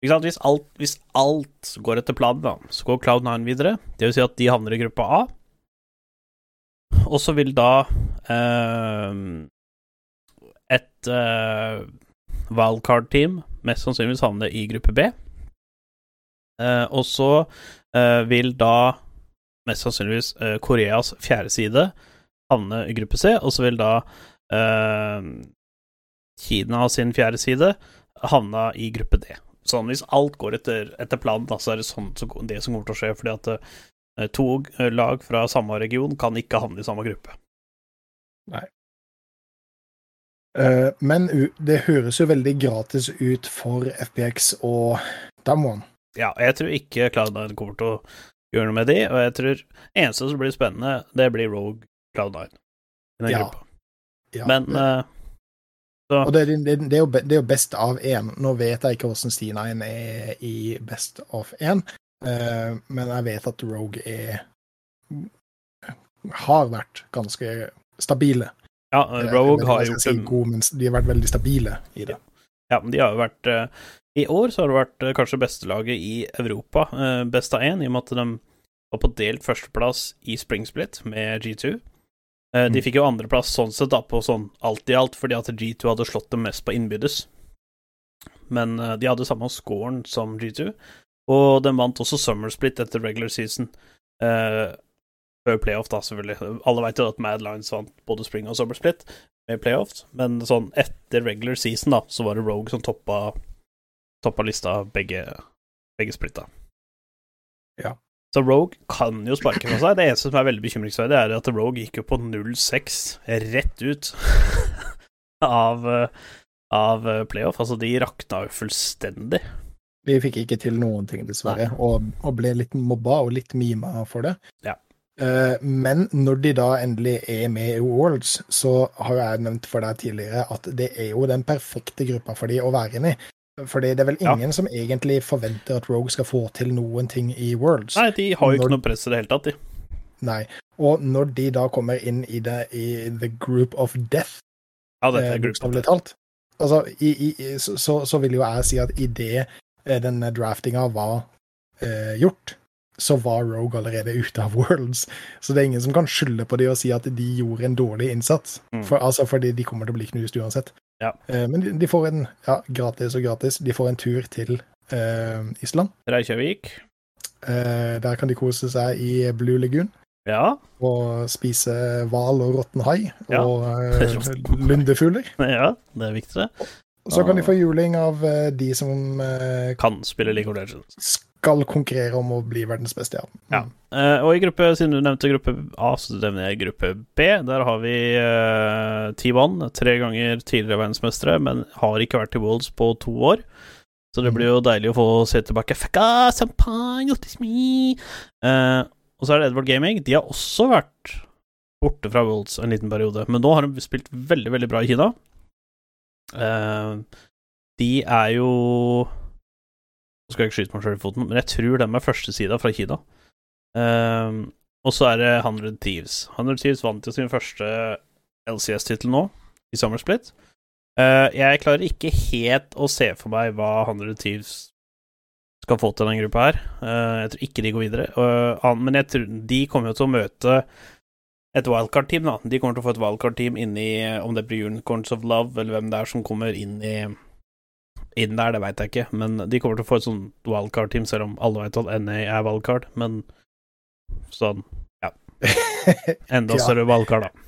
ikke sant? Hvis, alt, hvis alt går etter planen, da, så går Cloud9 videre. Det vil si at de havner i gruppa A. Og så vil da eh, et eh, wildcard-team mest sannsynligvis havne i gruppe B. Eh, og så eh, vil da mest sannsynligvis eh, Koreas fjerde side havne i gruppe C, og så vil da eh, Kina sin fjerde side havne i gruppe D. Sånn hvis alt går etter, etter planen, da, så er det sånn så, det som kommer til å skje, fordi at eh, to lag fra samme region kan ikke havne i samme gruppe. Eh, men det høres jo veldig gratis ut for FPX og Damwon. Ja, jeg tror ikke Cloud9 kommer til å gjøre noe med de, og jeg tror eneste som blir spennende, det blir Rogue Cloud9 i den Ja. gruppa. Ja. Men eh, så Og det, det, det, er jo, det er jo best av én. Nå vet jeg ikke hvordan Stina er i best of én, uh, men jeg vet at Rogue er har vært ganske stabile. Ja, Rogue har gjort si god, men de har vært veldig stabile i det. Ja, men de har jo vært eh, I år så har det vært eh, kanskje beste laget i Europa, eh, best av én, i og med at de var på delt førsteplass i Spring Split med G2. Eh, de Mm. fikk jo andreplass sånn sett, da, på sånn alt i alt, fordi at G2 hadde slått dem mest på innbyrdes. Men eh, de hadde samme scoren som G2, og de vant også Summer Split etter regular season. Før playoff, da, selvfølgelig. Alle vet jo at Mad Lines vant både Spring og Summer Split med playoffs, men sånn etter regular season, da, så var det Rogue som toppa, toppa lista begge, begge splitta. Ja. Så Rogue kan jo sparke fra seg. Det eneste som er veldig bekymringsverdig, er at Rogue gikk jo på 0-6 rett ut av, av playoff. Altså, de rakna jo fullstendig. Vi fikk ikke til noen ting, dessverre, og, og ble litt mobba og litt mima for det. Ja. Eh, men når de da endelig er med i Worlds, så har jeg nevnt for deg tidligere at det er jo den perfekte gruppa for de å være inne i. Fordi det er vel Ja. ingen som egentlig forventer at Rogue skal få til noen ting i Worlds. Nei, de har jo Når- ikke noe press i det hele tatt, de. Nei. Og når de da kommer inn i det i The Group of Death, Ja, dette eh, er gruppe. bokstavelig talt, altså, i, i, så, så, så vil jo jeg si at idet denne draftinga var eh, gjort, så var Rogue allerede ute av Worlds. Så det er ingen som kan skylde på det og si at de gjorde en dårlig innsats. Mm. For, altså, fordi de kommer til å bli knust uansett. Ja. Uh, men de, de får en ja, gratis og gratis. De får en tur til uh, Island. Reykjavik. Uh, der kan de kose seg i Blue Lagoon. Ja. Og spise hval og råtten hai og lundefugler. ja, det er viktig, det. Så kan de få juling av eh, de som eh, Kan spille League of Legends. skal konkurrere om å bli verdens beste. Ja. Ja. Eh, og i gruppe, siden du nevnte gruppe A, så nevner jeg gruppe B. Der har vi uh, T1, tre ganger tidligere verdensmestere, men har ikke vært i Worlds på to år. Så det blir jo deilig å få se tilbake. Fucka, is me. Eh, og så er det Edward Gaming. De har også vært borte fra Worlds en liten periode, men nå har de spilt veldig, veldig bra i Kina. Eh, de er jo Nå skal jeg ikke skyte meg sjøl i foten, men jeg tror dem er førstesida fra Kina. Um, og så er det 100 Thieves. 100 Thieves vant jo sin første LCS-tittel nå, i Summer Split. Eh, jeg klarer ikke helt å se for meg hva 100 Thieves skal få til denne gruppa her. Eh, jeg tror ikke de går videre. Eh, men jeg tror de kommer jo til å møte et wildcard-team, da. De kommer til å få et wildcard-team inni Om det blir Unicorns of Love, eller hvem det er som kommer inn i inn der, det veit jeg ikke, men de kommer til å få et sånt wildcard-team, selv om alle veit at NA er wildcard, men sånn, ja. Enda Ja. større wildcard, da.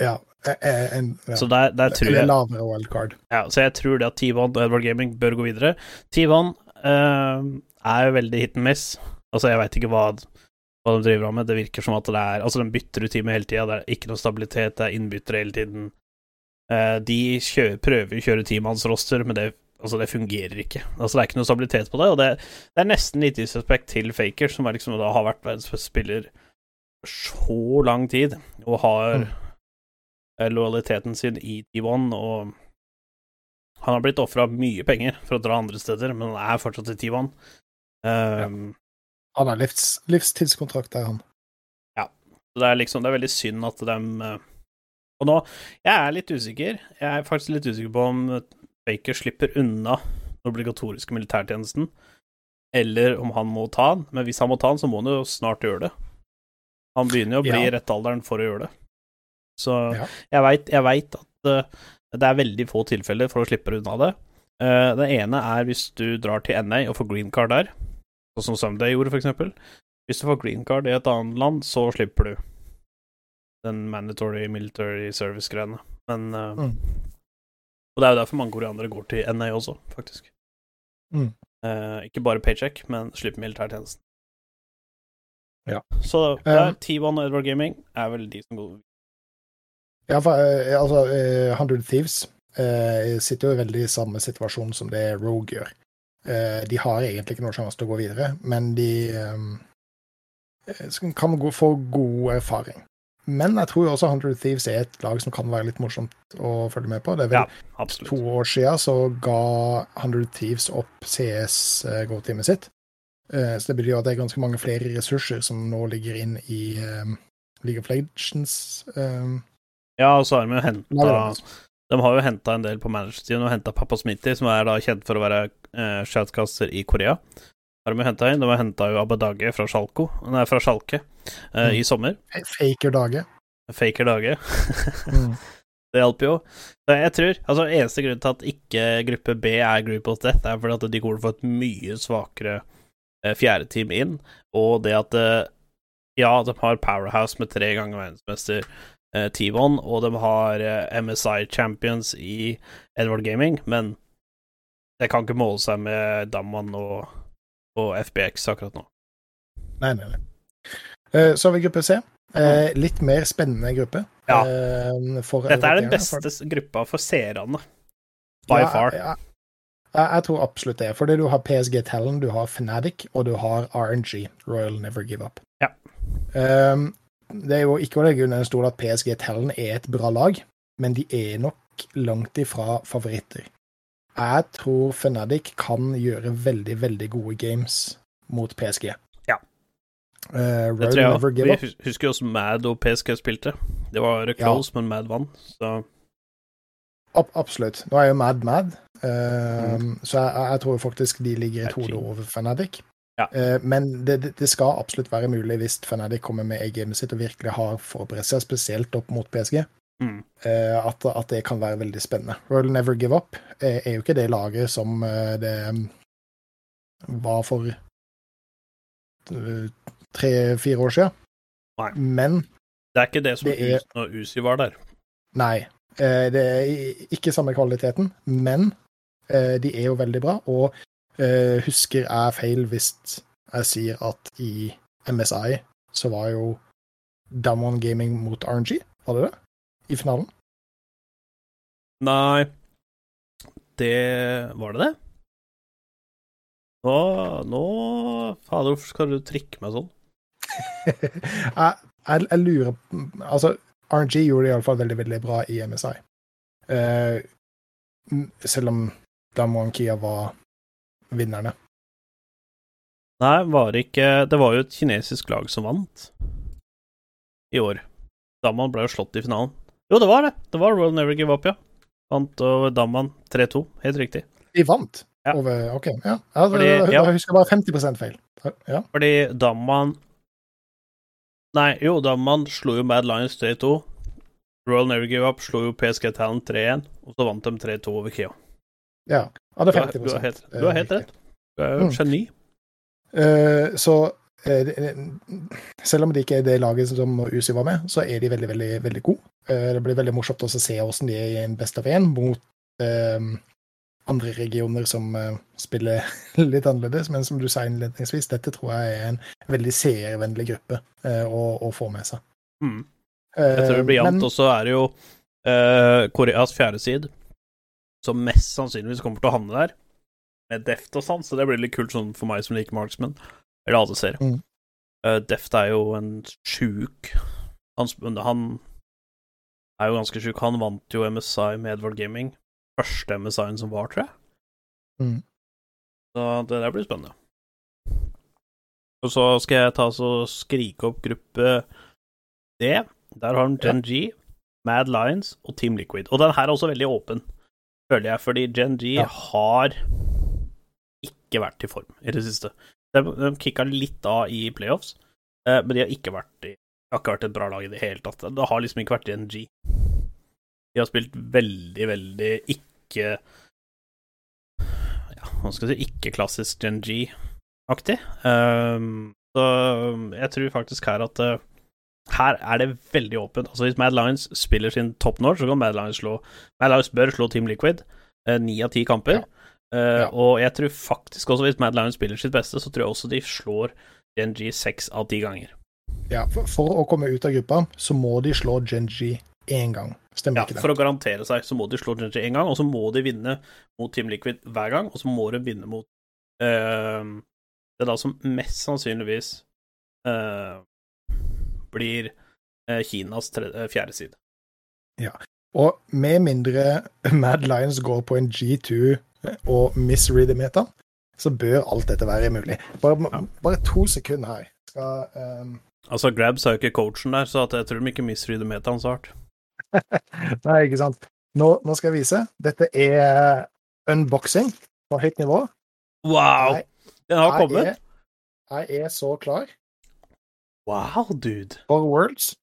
ja. eh, eh, En, ja. Så der, der tror Eller lavere wildcard. Ja, så jeg tror det at T1 og Edward Gaming bør gå videre. T1 uh, er jo veldig hit and miss. Altså, jeg veit ikke hva, hva de driver med. Det virker som at det er Altså, de bytter ut teamet hele tida. Det er ikke noe stabilitet, det er innbyttere hele tiden. Eh, de kjører, prøver å kjøre teammannsroster, men det, altså, det fungerer ikke. Altså, det er ikke noe stabilitet på det, og det, det er nesten litt disrespekt til Faker, som er liksom, da har vært verdens beste spiller så lang tid, og har Mm. eh, lojaliteten sin i T1, og han har blitt ofra mye penger for å dra andre steder, men han er fortsatt i T1. Um, Han har livs, livstidskontrakt der, han. Så det er liksom Det er veldig synd at de eh, Og nå Jeg er litt usikker. Jeg er faktisk litt usikker på om Baker slipper unna den obligatoriske militærtjenesten, eller om han må ta den. Men hvis han må ta den, så må han jo snart gjøre det. Han begynner jo å bli i Ja. rette alderen for å gjøre det. Så Ja. jeg veit at uh, det er veldig få tilfeller for å slippe unna det. Uh, det ene er hvis du drar til NA og får green card der, sånn som Sunday gjorde, for eksempel. Hvis du får green card i et annet land, så slipper du den mandatory military service-greiene. Men uh, Mm. Og det er jo derfor mange koreanere går til NA også, faktisk. Mm. Uh, ikke bare paycheck, men slipper militærtjenesten. Ja. Så der, Um, T1 og Edward Gaming er vel de som går Ja, for, eh, altså, eh, 100 Thieves eh, sitter jo i veldig samme situasjon som det Rogue gjør. Eh, de har egentlig ikke noen sjanse til å gå videre, men de eh, kan gå, få god erfaring. Men jeg tror jo også 100 Thieves er et lag som kan være litt morsomt å følge med på. Det er vel Ja, to år siden så ga 100 Thieves opp CS-go-teamet sitt. Eh, Så det betyr at det er ganske mange flere ressurser som nå ligger inn i League of Legends. Ja, og så har de jo henta. De har jo henta en del på managerteamet og henta Pappa Smitty, som er da kjent for å være uh, shoutcaster i Korea. Har de henta hentet inn. De har henta jo Abadage fra Sjalko, nei, fra Sjalke eh, Mm. i sommer. Faker Dage. Faker Dage. Mm. Det hjelper jo. Så jeg tror Altså, eneste grunn til at ikke gruppe B er Group of Death, er fordi at de kommer til å få et mye svakere eh, fjerdeteam inn, og det at eh, Ja, de har Powerhouse med tre ganger verdensmester eh, T1, og de har eh, MSI Champions i Edward Gaming, men det kan ikke måle seg med Damman og, og FBX akkurat nå. Nei, nei, nei. Eh, Så har vi gruppe C. Eh, Litt mer spennende gruppe. Ja. eh, Dette er den beste gruppa for seerne, by Ja, far. Jeg, jeg, jeg tror absolutt det. Fordi du har PSG Talon, du har Fnatic, og du har RNG, Royal Never Give Up. Ja. Um, det er jo ikke å legge under en stol at PSG Talon er et bra lag, men de er nok langt ifra favoritter. Jeg tror Fnatic kan gjøre veldig, veldig gode games mot PSG. Ja. Uh, Det tror jeg Vi husker jo også Mad og PSG spilte. Det var close, men Mad vant, så Ab absolutt. Nå er jo Mad Mad, eh, så jeg, jeg tror faktisk de ligger et hode over Fnatic. Ja. Uh, men det, det- det skal absolutt være mulig hvis Fnatic kommer med A-gamet sitt og virkelig har forberedt seg, spesielt opp mot PSG, mm. eh, at, at det kan være veldig spennende. Royal Never Give Up er, er jo ikke det laget som eh, det mm, var for eh, tre-fire år siden. Nei. Men Det er ikke det som Det er- Us når Uzi var der. Nei, eh, det er ikke samme kvaliteten, men eh, de er jo veldig bra. Og eh, husker jeg feil hvis jeg sier at i MSI så var jo Damon Gaming mot RNG, var det det? I finalen? Nei, det Var det det? Nå, nå Fader, hvorfor skal du trikke meg sånn? jeg, jeg, jeg lurer Altså, RNG gjorde det iallfall veldig, veldig bra i MSI. Uh, selv om Damon Kia var vinnerne. Nei, var det ikke Det var jo et kinesisk lag som vant i år. Daman ble jo slått i finalen. Jo, det var det. Det var Royal Never Give Up, ja. Vant over Damman 3-2. Helt riktig. De vant Ja. over OK. Ja. ja, Fordi- da, ja. Jeg husker bare 50 feil. Ja. Fordi Damman Nei, jo, Damman slo jo Mad Lions 3-2. Royal Never Give Up slo jo PSG Talent 3-1, og så vant de 3-2 over Kia. ja. ja, det er 50 du har helt, du har helt eh, rett. Du er jo Mm. geni. Uh, så eh, selv om det ikke er det laget som Uzi var med, så er de veldig, veldig veldig gode. Eh, det blir veldig morsomt å se hvordan de er i en best of én mot eh, andre regioner som eh, spiller litt annerledes. Men som du sa innledningsvis, dette tror jeg er en veldig seervennlig gruppe eh, å, å få med seg. Mm. Jeg tror det blir Eh, jevnt, og så er det jo eh, Koreas fjerde side, som mest sannsynligvis kommer til å havne der, med Deft og sånn, så det blir litt kult sånn for meg som liker Marksman, eller alle ser. Mm. Uh, Deft er jo en sjuk han, han er jo ganske sjuk. Han vant jo MSI med Edvard Gaming. Første MSI-en som var, tror jeg. Mm. Så det der blir spennende. Og så skal jeg ta så skrike opp gruppe D. Der har de Gen G, Mad Lions og Team Liquid. Og den her er også veldig åpen, føler jeg, fordi Gen G Ja. har ikke vært i form i det siste. De, de kicka litt av i playoffs, eh, men de har ikke vært har ikke vært et bra lag i det hele tatt. Det har liksom ikke vært i G. De har spilt veldig, veldig ikke Ja, hva skal jeg si Ikke-klassisk Gen G-aktig. Um, så jeg tror faktisk her at uh, her er det veldig åpent. Altså Hvis Mad Lions spiller sin top notch, så kan Mad Lions slå Mad Lions bør slå Team Liquid eh, ni av ti kamper. Eh, Ja. Og jeg tror faktisk også hvis Mad Lions spiller sitt beste, så tror jeg også de slår Gen G seks av ti ganger. Ja, for, for å komme ut av gruppa, så må de slå GNG én gang. Stemmer Ja, ikke det? for å garantere seg, så må de slå Gen G én gang, og så må de vinne mot Team Liquid hver gang, og så må de vinne mot uh, Det er da som mest sannsynligvis uh, blir eh, Kinas tredje, fjerde side. Ja. Og med mindre Mad Lions går på en G2 og misreader meta, så bør alt dette være mulig. Bare, Ja. bare to sekunder her. Skal, um... Altså, Grabs er jo ikke coachen der, så at jeg tror de ikke misreader metaen så hardt. Nei, ikke sant. Nå, nå skal jeg vise. Dette er unboxing på høyt nivå. Wow! Den har Jeg kommet. er, jeg er så klar Wow, dude. for Worlds.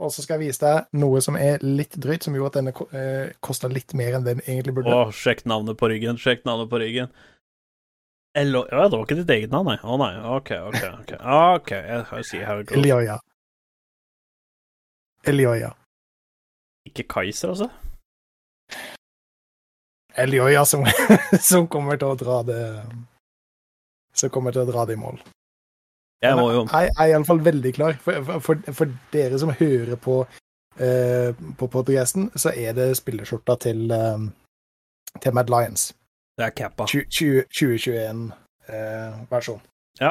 Og så skal jeg vise deg noe som er litt drøyt, som gjorde at denne eh, kosta litt mer enn den egentlig burde. Åh, sjekk navnet på ryggen, sjekk navnet på ryggen. Elo ja, det var ikke ditt eget navn, nei. Å nei, ok, ok. ok, Ok, jeg, sier how it. Elioya. Elioya. Ikke Kaiser, altså? Elioya som, som kommer til å dra det Som kommer til å dra det i mål. Jeg må jo Jeg, er iallfall veldig klar. For, for, for dere som hører på uh, på podcasten, så er det spillerskjorta til, eh, til Mad Lions. Det er cappa. 2021-versjon. Ja,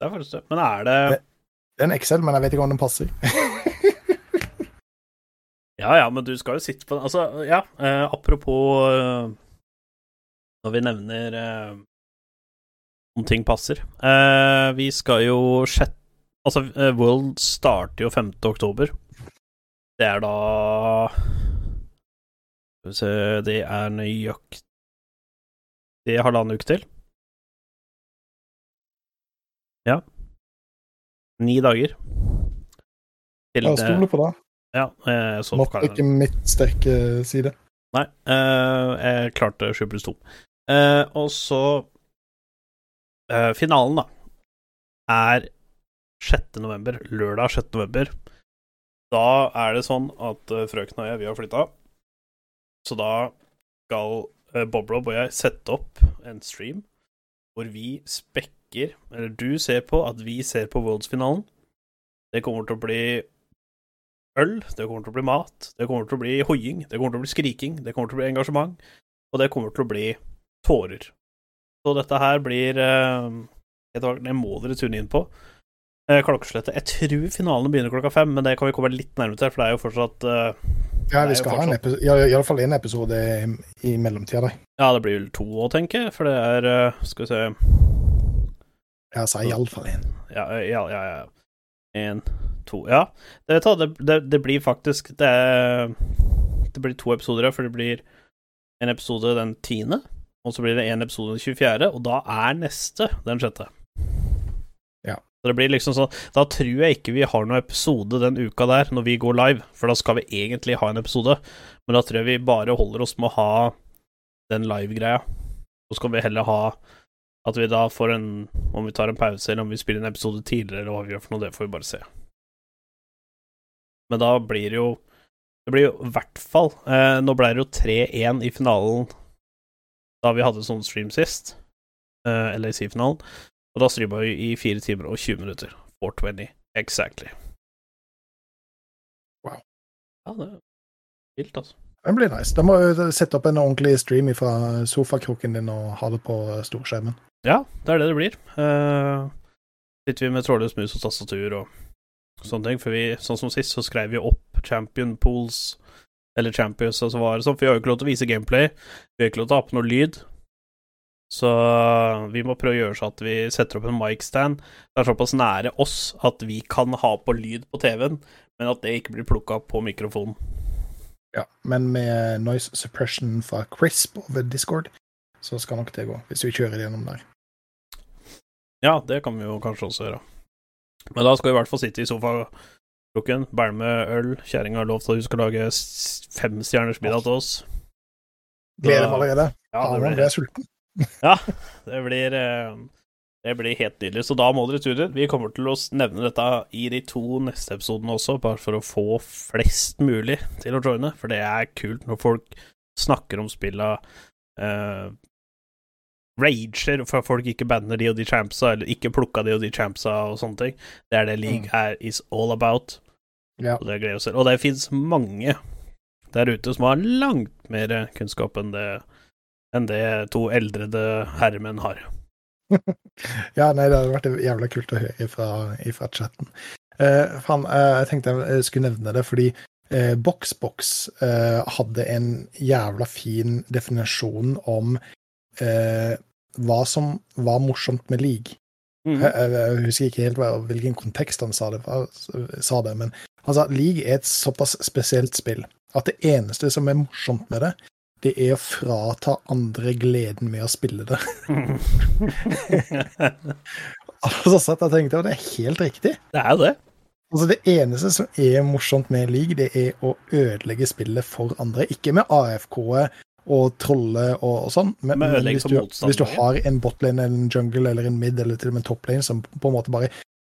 det er faktisk det. Men er det det er en Excel, men jeg vet ikke om den passer. Ja ja, men du skal jo sitte på den. Altså, ja, uh, apropos eh, Når vi nevner eh, om ting passer eh, Vi skal jo sjette Altså, eh, World starter jo 5. oktober. Det er da Skal vi se Det er nøyaktig halvannen uke til. Ja. Ni dager. Til Jeg stoler på det. Ja, jeg så Nok ikke mitt sterke side. Nei, eh, jeg klarte 7 pluss 2. Eh, og så eh, Finalen, da, er 6. november. Lørdag 6. november. Da er det sånn at uh, frøken og jeg, vi har flytta. Så da skal uh, Bob Rob og jeg sette opp en stream hvor vi spekker Eller du ser på at vi ser på Worlds-finalen. Det kommer til å bli øl, det kommer til å bli mat, det kommer til å bli hoiing, det kommer til å bli skriking, det kommer til å bli engasjement, og det kommer til å bli tårer. Så dette her blir eh, Det må dere tune inn på. Eh, klokkeslettet. Jeg tror finalen begynner klokka fem, men det kan vi komme litt nærmere til, for det er jo fortsatt eh, Ja, vi skal skal ha en fortsatt- episode, ja, iallfall en episode i, i mellomtida, da. Ja, det blir vel to òg, tenker jeg, for det er Skal vi se Jeg sa iallfall en. Ja, ja, ja. ja. En, to Ja, det, det, det, blir faktisk det, det blir to episoder, ja, for det blir en episode den tiende, og så blir det en episode den 24., og da er neste den sjette. Ja. Så det blir liksom sånn Da tror jeg ikke vi har noen episode den uka der, når vi går live, for da skal vi egentlig ha en episode, men da tror jeg vi bare holder oss med å ha den live-greia. Så skal vi heller ha at vi da får en Om vi tar en pause, eller om vi spiller en episode tidligere, eller hva vi gjør for noe, det får vi bare se. Men da blir det jo Det blir jo i hvert fall eh, Nå ble det jo 3-1 i finalen da vi hadde sånn stream sist, uh, LAC-finalen, og da streama vi i 4 timer og 20 minutter. 420 exactly. Wow. Ja, det er vilt, altså. Det blir nice. Da må du sette opp en ordentlig stream fra sofakroken din og ha det på storskjermen. Ja, det er det det blir. Uh, sitter vi med trådløs mus og tastatur og sånne ting. For vi, sånn som sist, så skrev vi opp champion pools, eller champions, og så var det sånn. For vi har jo ikke lov til å vise gameplay. Vi har ikke lov til å ha på noe lyd. Så vi må prøve å gjøre så at vi setter opp en mic-stand. Det er såpass nære oss at vi kan ha på lyd på TV-en, men at det ikke blir plukka på mikrofonen. Ja, men med noise suppression fra Crisp over Discord, så skal nok det gå. Hvis vi kjører det gjennom der. Ja, det kan vi jo kanskje også gjøre. Men da skal vi i hvert fall sitte i sofakroken, bære med øl. Kjerringa har lovt at hun skal lage femstjerners middag til oss. Gleder meg allerede. Ja, Ja, det blir, jeg sulten. det blir, eh, det blir helt nydelig. Så da må dere ture. Vi kommer til å nevne dette i de to neste episodene også, bare for å få flest mulig til å joine, for det er kult når folk snakker om spilla eh, rager for at folk ikke banner de og de champsa, eller ikke plukka de og de champsa og sånne ting. Det er det League er is all about. Ja. Og det gleder vi oss til. Og det fins mange der ute som har langt mer kunnskap enn det, enn det to eldrede herremenn har. Ja, nei, det hadde vært jævla kult å høre ifra, ifra chatten. Eh, faen, eh, jeg tenkte jeg skulle nevne det, fordi eh, Boxbox eh, hadde en jævla fin definisjon om eh, hva som var morsomt med league. Mhm. Jeg, jeg, jeg husker ikke helt hvilken kontekst han sa det, sa det, men sa league er et såpass spesielt spill at det eneste som er morsomt med det, det er å frata andre gleden med å spille det. altså, så satt jeg tenkte, og det er helt riktig. det er jo det. Altså Det eneste som er morsomt med league, det er å ødelegge spillet for andre. Ikke med AFK-et og trolle og, og sånn, men, Men men hvis, du, hvis du har en botlane eller en jungle eller en mid eller til og med en toplane som på en måte bare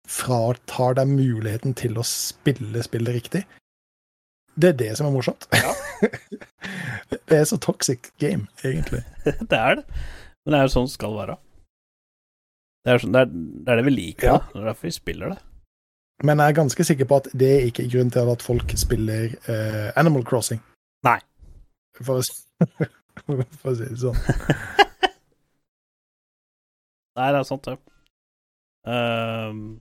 fratar deg muligheten til å spille spillet riktig, det er det som er morsomt. det er så toxic game, egentlig. det er det. Men det er jo sånn det skal være. Det er, sånn, det, er, det er det vi liker. Ja. Det er derfor vi spiller det. Men jeg er ganske sikker på at det er ikke grunn til at folk spiller uh, Animal Crossing. Nei. For å, for å si det sånn. Nei, det er sant, det. Ehm,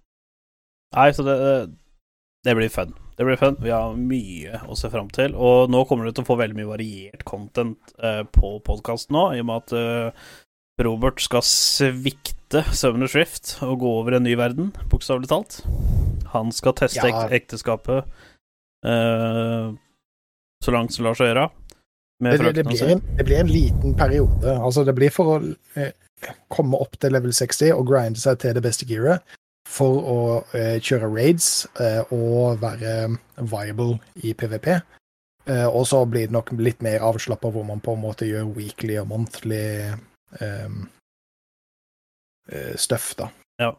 nei, så det, det blir fun. Det blir fun. Vi har mye å se fram til. Og nå kommer du til å få veldig mye variert content eh, på podkasten nå, i og med at eh, Robert skal svikte Summoner Shift og gå over en ny verden, bokstavelig talt. Han skal teste Ja. ek ekteskapet eh, så langt som lar seg gjøre. Med Det, det, det, blir en, det blir en liten periode. Altså, det blir for å eh, komme opp til level 60 og grinde seg til det beste gearet. For å eh, kjøre raids eh, og være viable i PVP. Eh, og så blir det nok litt mer avslappa, hvor man på en måte gjør weekly og monthly eh, stuff, da. Ja.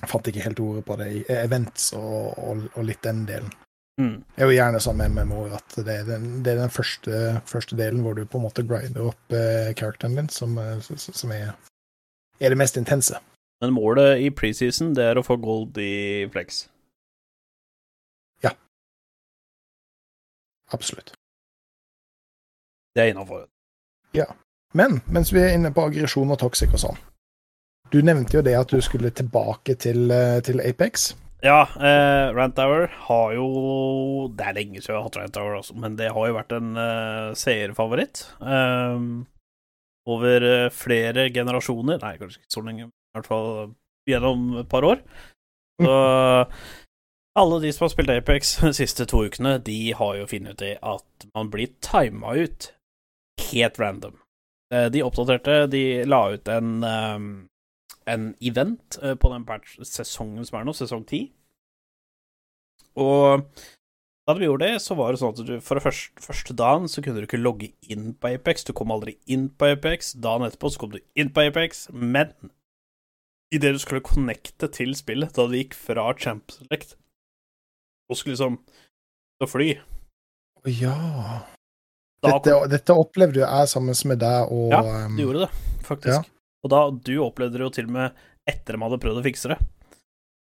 Jeg fant ikke helt ordet på det. Events og, og, og litt den delen. Mm. Det er jo gjerne sånn med MMO at det er den, det er den første, første delen hvor du på en måte grinder opp eh, din, som, som er, er det mest intense. Men målet i preseason, det er å få gold i flex. Ja. Absolutt. Det er innafor. Men mens vi er inne på aggresjon og toxic og sånn Du nevnte jo det at du skulle tilbake til, eh, til Apex. Ja, eh, Rant Hour har jo Det er lenge siden jeg har hatt Rant Hour, altså, men det har jo vært en eh, seerfavoritt. Eh, over flere generasjoner Nei, kanskje ikke så lenge, i hvert fall gjennom et par år. Så alle de som har spilt Apex de siste to ukene, de har jo funnet ut at man blir tima ut helt random. Eh, De oppdaterte, de la ut en, ehm, en event eh, på den sesongen som er nå, sesong 10. Og da vi gjorde det, så var det sånn at du for det første, første dagen så kunne du ikke logge inn på Apex. Du kom aldri inn på Apex. Dagen etterpå så kom du inn på Apex, men idet du skulle connecte til spillet, da du gikk fra Champ Select og skulle liksom til å fly Å ja. da Dette, dette opplevde jo jeg sammen med deg og Ja, um, Du gjorde det, faktisk. Og da, du opplevde det jo til og med etter de hadde prøvd å fikse det.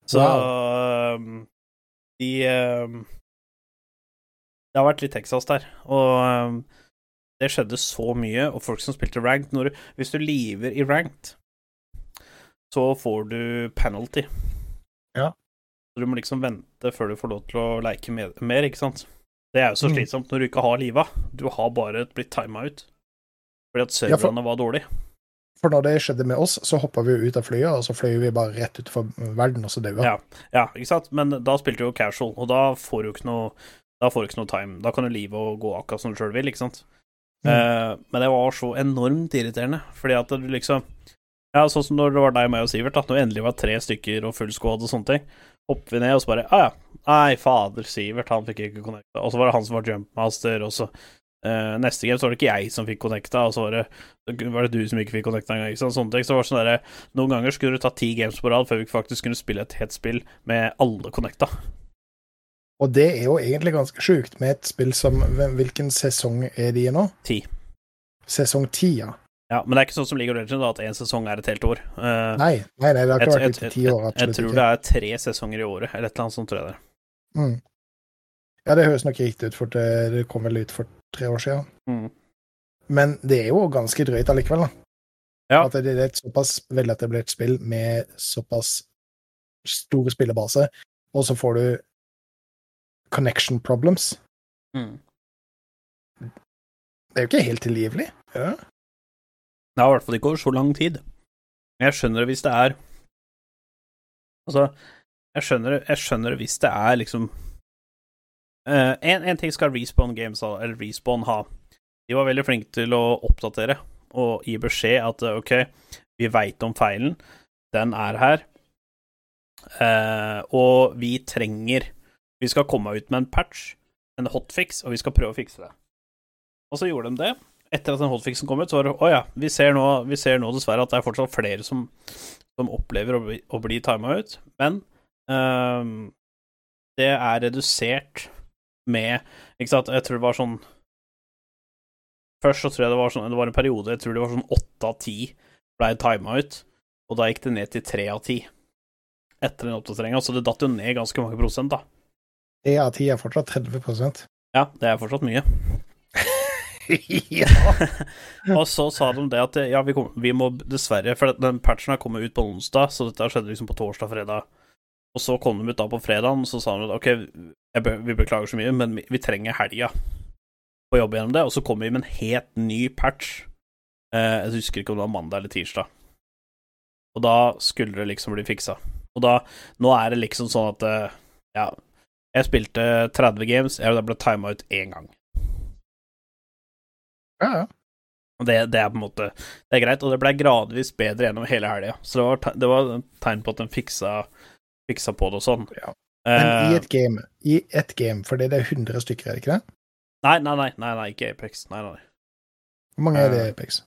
Så wow. de um, Det har vært litt Texas der, og um, det skjedde så mye, og folk som spilte ranked når du, Hvis du lever i ranked, så får du penalty. Ja. Så du må liksom vente før du får lov til å leke med, mer, ikke sant? Det er jo så Mm. slitsomt når du ikke har liva. Du har bare blitt tima ut. Fordi at Ja, for- var dårlige. For når det skjedde med oss, så hoppa vi jo ut av flyet, og så fløy vi bare rett utenfor verden, og så daua. Ja, ja, ikke sant? Men da spilte du jo casual, og da får du ikke noe Da får du ikke noe time. Da kan du live og gå akkurat som du sjøl vil, ikke sant? Mm. Eh, men det var så enormt irriterende, fordi at du liksom Ja, sånn som når det var deg, meg og Sivert, da. når det endelig var tre stykker og full squad og sånne ting, hopper vi ned, og så bare ah, ja. Nei, fader, Sivert, han fikk ikke connecta. Og så var det han som var jumpmaster, og så uh, Neste game så var det ikke jeg som fikk connecta, og så var det, var det du som ikke fikk connecta engang. Ikke sant? Sånne ting. Så det var sånn derre Noen ganger skulle du ta ti games på rad før vi faktisk kunne spille et helt spill med alle connecta. Og det er jo egentlig ganske sjukt med et spill som Hvilken sesong er de i nå? Ti. Sesong ti, ja. Ja, men det er ikke sånn som League of Legends, da, at én sesong er et helt år. Uh, Nei, nei, nei det har ikke vært ute ti år. jeg, jeg tror ikke. det er tre sesonger i året, eller et eller annet sånt, tror jeg det er. Mm. Ja, det høres nok riktig ut, for det, det kom vel ut for tre år siden. Mm. Men det er jo ganske drøyt allikevel, da. Ja. At det er et såpass veletablert spill med såpass stor spillebase, og så får du connection problems. Mm. Det er jo ikke helt tilgivelig. Ja. Det har i hvert fall ikke over så lang tid. Men Jeg skjønner det hvis det er Altså, jeg skjønner, det- jeg skjønner det hvis det er liksom uh, en, en ting skal Respawn Games ha, eller Respawn ha. De var veldig flinke til å oppdatere og gi beskjed at eh, OK, vi veit om feilen, den er her, Uh, og vi trenger Vi skal komme ut med en patch, en hotfix, og vi skal prøve å fikse det. Og så gjorde de det. Etter at den hotfixen kom ut, så var det å ja, vi ser nå, vi ser nå dessverre at det er fortsatt flere som, som opplever å bli, å bli tima ut, men um, det er redusert med Ikke sant, jeg tror det var sånn Først så tror jeg det var sånn Det var en periode, jeg tror det var sånn åtte av ti blei tima ut, og da gikk det ned til tre av ti etter den oppdateringa, så det datt jo ned ganske mange prosent, da. Tre av ti er fortsatt 30% Ja, det er fortsatt mye. Og så sa de det at ja, vi, kom, vi må dessverre For den patchen her kommer ut på onsdag, så dette skjedde liksom på torsdag-fredag. Og så kom de ut da på fredagen, så sa de at ok, be, vi beklager så mye, men vi, vi trenger helga på å jobbe gjennom det. Og så kommer vi med en helt ny patch. Eh, jeg husker ikke om det var mandag eller tirsdag. Og da skulle det liksom bli fiksa. Og da Nå er det liksom sånn at eh, Ja, jeg spilte 30 games, jeg ble tima ut én gang. Ja, ja. Og det, det er på en måte Det er greit, og det ble gradvis bedre gjennom hele helga. Så det var, det var tegn på at den fiksa, fiksa på det og sånn. Ja. Men Eh, i et game, i et game, for det er 100 stykker, er det ikke det? nei, nei, nei, nei, nei, ikke Apex. Nei, nei. Hvor mange er det, i Apex?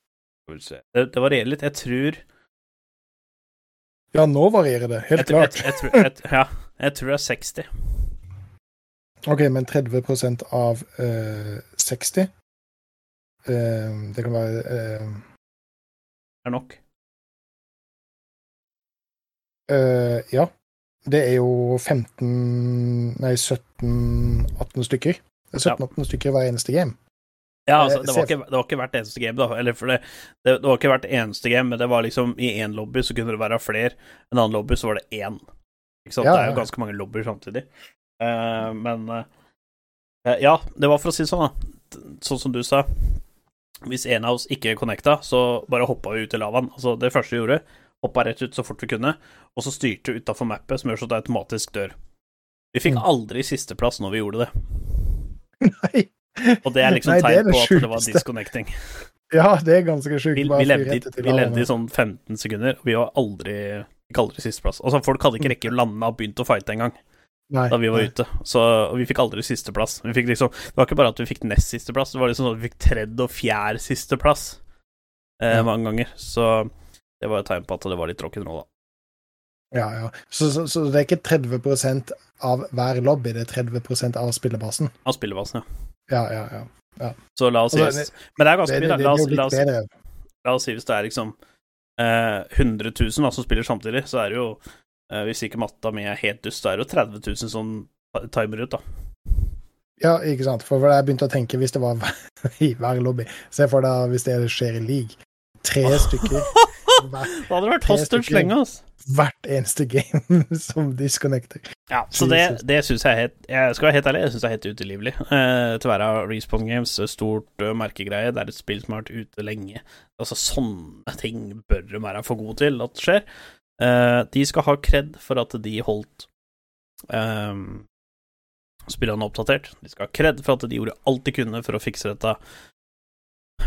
Skal. Det, det varierer litt. Jeg tror Ja, nå varierer det, helt jeg, klart. Jeg, jeg, tror- jeg, Ja, jeg tror det er 60. Ok, men 30 av uh, 60 eh, Det kan være Det er nok. eh, Ja. Det er jo 15 Nei, 17-18 stykker. Er 17-18 stykker hver eneste game. Ja, altså, Eh, det var, ikke, det var ikke hvert eneste game, da. Eller for det, det, det var ikke hvert eneste game, men det var liksom i én lobby så kunne det være flere. En annen lobby så var det én. Ikke sant? Ja, Det er jo ganske mange lobbyer samtidig. Uh, men uh, Ja, det var for å si det sånn, da. Sånn som du sa. Hvis en av oss ikke connecta, så bare hoppa vi ut i lavaen. Altså, det første vi gjorde, hoppa rett ut så fort vi kunne, og så styrte utafor mappet, som gjør så at det automatisk dør. Vi fikk Mm. aldri sisteplass når vi gjorde det. Nei. Og det er liksom Nei, det er tegn på at det var disconnecting. Ja, det er ganske sjukt. Vi, vi, levde, vi levde i sånn 15 sekunder, og vi var aldri Fikk aldri sisteplass. Altså, folk hadde ikke rekke å lande og begynt å fighte engang Nei, da vi var nei. ute. Så vi fikk aldri sisteplass. Liksom Det var ikke bare at vi fikk nest sisteplass, det var liksom sånn at vi fikk tredje og fjerde sisteplass eh, Ja. mange ganger. Så det var et tegn på at det var litt rock'n'roll, da. Ja, ja. Så, så, så det er ikke 30 av hver lobby, det er 30 av spillebasen? Av spillebasen, ja. Ja, ja, ja. Så la oss si Altså, Men det er ganske mye, da. La oss, la, oss, la oss si hvis det er liksom eh, 100 000 da, som spiller samtidig, så er det jo Hvis ikke matta mi er helt dust, så er det jo 30 000 som timer ut, da. Ja, ikke sant. For jeg begynte å tenke hvis det var i hver lobby Se for deg hvis det skjer i league. Tre stykker hver, Da hadde det vært hostage lenge, altså. hvert eneste game som disconnecter. Ja, så det, det syns jeg er helt Jeg skal være helt ærlig, jeg syns det er helt utelivelig. Eh, til å være Respawn Games, stort uh, merkegreie, det er et spill som har vært ute lenge. Altså, sånne ting bør de være for gode til at skjer. Eh, de skal ha kred for at de holdt um, spillerne oppdatert. De skal ha kred for at de gjorde alt de kunne for å fikse dette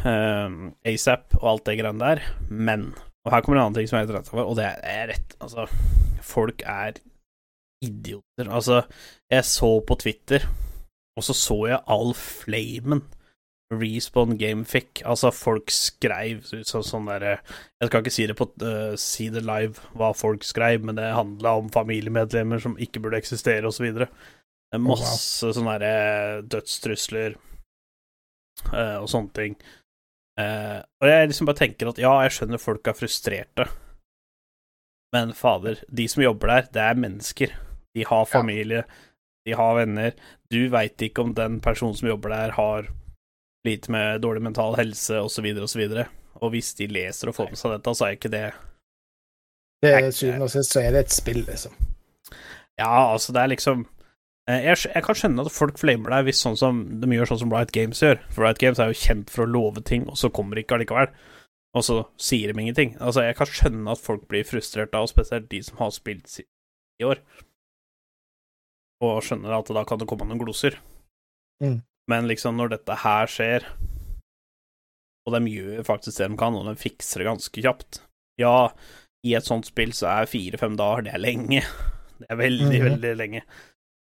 um, ASAP og alt det greiene der, men Og her kommer en annen ting som jeg er rett over, og det er rett Altså, folk er idioter. Altså, jeg så på Twitter, og så så jeg all flamen Respawn Game fikk. Altså, folk skreiv så, så, sånn derre Jeg skal ikke si det på uh, si det live hva folk skreiv, men det handla om familiemedlemmer som ikke burde eksistere, videre. Det er wow. Masse sånne derre dødstrusler uh, og sånne ting. Uh, og jeg liksom bare tenker at ja, jeg skjønner folk er frustrerte, men fader, de som jobber der, det er mennesker. De har familie, de har venner. Du veit ikke om den personen som jobber der, har slitt med dårlig mental helse, osv., osv. Og og hvis de leser og får med seg dette, så er ikke det Det er syvende og sist så er det et spill, liksom. Ja, altså, det er liksom eh, jeg, jeg kan skjønne at folk flamer deg hvis sånn som de gjør sånn som Riot Games gjør. For Riot Games er jo kjent for å love ting, og så kommer de ikke allikevel. Og så sier de ingenting. Altså, jeg kan skjønne at folk blir frustrert da, og spesielt de som har spilt i år. Og skjønner at da kan det komme noen gloser. Mm. Men liksom, når dette her skjer, og de gjør faktisk det de kan, og de fikser det ganske kjapt Ja, i et sånt spill så er fire-fem dager, det er lenge. Det er veldig, Mhm. veldig lenge.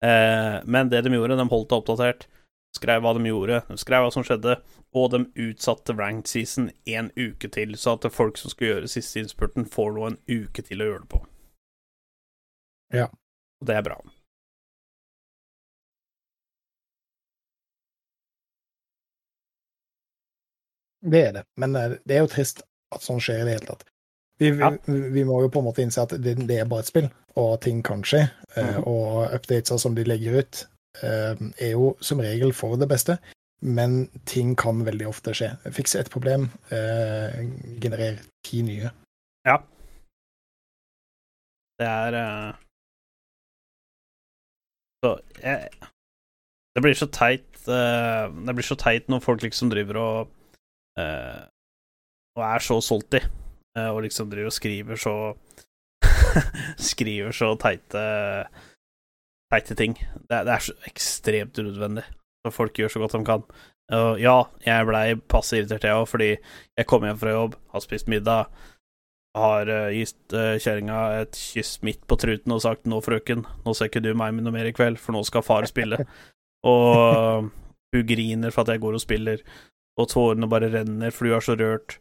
Eh, men det de gjorde, de holdt det oppdatert, skrev hva de gjorde, de skrev hva som skjedde, og de utsatte ranked season en uke til, så at folk som skal gjøre siste innspurten, får nå en uke til å gjøre det på. Ja. Og det er bra. Det er det. Men eh, det er jo trist at sånn skjer i det hele tatt. Vi, Ja. vi må jo på en måte innse at det, det er bare et spill, og ting kan skje. Mm. Og updater som de legger ut, eh, er jo som regel for det beste, men ting kan veldig ofte skje. Fikse et problem, generer ti nye. Ja. Det er Så jeg Det blir så teit Det blir så teit når folk liksom driver og eh, Og er så solgt i, uh, og liksom driver og skriver så Skriver så teite Teite ting. Det, det er så ekstremt unødvendig. Så folk gjør så godt de kan. Og ja, jeg blei passe irritert, jeg òg, fordi jeg kom hjem fra jobb, har spist middag, har uh, gitt uh, kjerringa et kyss midt på truten og sagt 'nå, frøken, nå ser ikke du meg med noe mer i kveld, for nå skal far spille'. og hun griner for at jeg går og spiller, og tårene bare renner, for du er så rørt.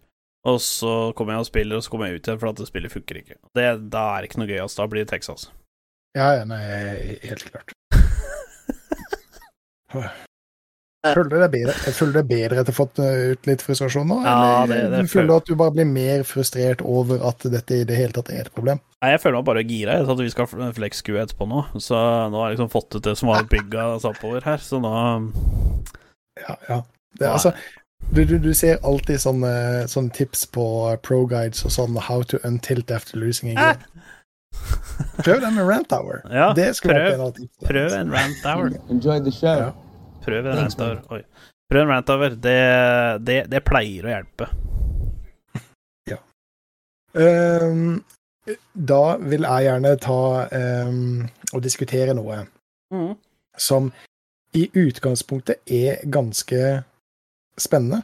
Og så kommer jeg og spiller, og så kommer jeg ut igjen for at det spillet funker ikke. Det, da er det ikke noe gøy, altså. Da blir det Texas. Ja, ja, nei, helt klart. Føler du deg bedre, føler deg bedre etter å ha fått eh, ut litt frustrasjon nå? Ja, eller det- det du føler du at du bare blir mer frustrert over at dette i det hele tatt er et problem? Nei, jeg føler meg bare gira etter at vi skal ha flex-skue etterpå nå. Så nå har jeg liksom fått ut det som var bygga oppover her, så nå Ja, ja. Det, altså, du, du, du ser alltid sånne, sånne tips på pro guides og sånn How to untilt after losing a game. Prøv den med Rant Hour. Ja, det prøv- en. Prøv en rant hour. Enjoy the show. Ja. Prøv en Thanks, rant hour. Oi. Prøv en rant hour. Det, det, det pleier å hjelpe. Ehm, da vil jeg gjerne ta um, og diskutere noe som i utgangspunktet er ganske spennende.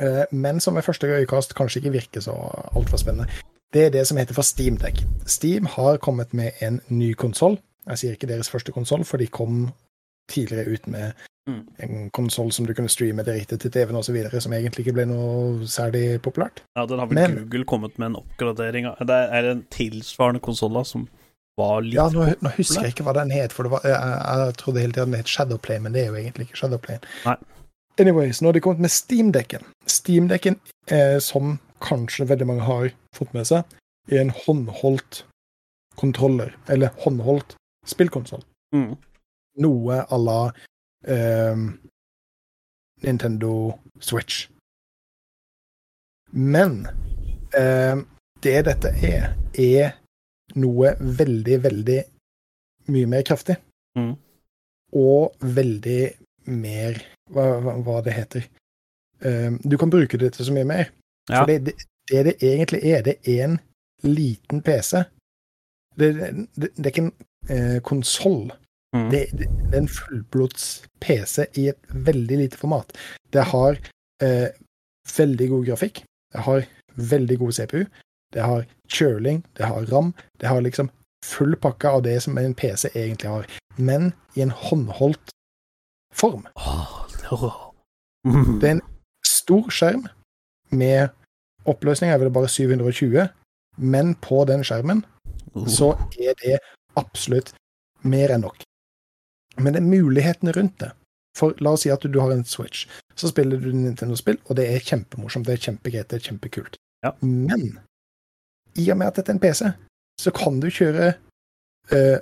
Eh, Men som ved første øyekast kanskje ikke virker så altfor spennende. Det er det som heter for Steam Deck. Steam har kommet med en ny konsoll. Jeg sier ikke deres første konsoll, for de kom tidligere ut med Mm. en konsoll som du kunne streame direkte til TV-en osv., som egentlig ikke ble noe særlig populært. Ja, den har vel Men- Google kommet med en oppgradering av Det er en tilsvarende konsoll som Ja, nå, nå husker jeg ikke hva den het, for det var, jeg, jeg trodde hele tiden den het Shadowplay, men det er jo egentlig ikke Shadowplay. Nei. Anyways, nå har de kommet med Steam-dekken. Steam-dekken, eh, som kanskje veldig mange har fått med seg, er en håndholdt kontroller, eller håndholdt spillkonsoll. mm. Noe à la eh, Nintendo Switch. Men eh, det dette er, er noe veldig, veldig mye mer kraftig. Mm. Og veldig mer hva, hva, det heter. Um, du kan bruke det til så mye mer. Ja. For det, det, det det egentlig er, det er en liten PC. Det, det, er ikke en eh, konsoll. Mm. Det, er en fullblods PC i et veldig lite format. Det har eh, veldig god grafikk. Det har veldig god CPU. Det har kjøling. Det har ram. Det har liksom full pakke av det som en PC egentlig har, men i en håndholdt form. Mm. Det er en stor skjerm med oppløsning er vel bare 720, men på den skjermen Oh. så er det absolutt mer enn nok. Men det er mulighetene rundt det. For la oss si at du, du har en Switch, så spiller du Nintendo-spill, og det er kjempemorsomt, det er kjempegreit, det er kjempekult. Ja. Men i og med at dette er en PC, så kan du kjøre uh,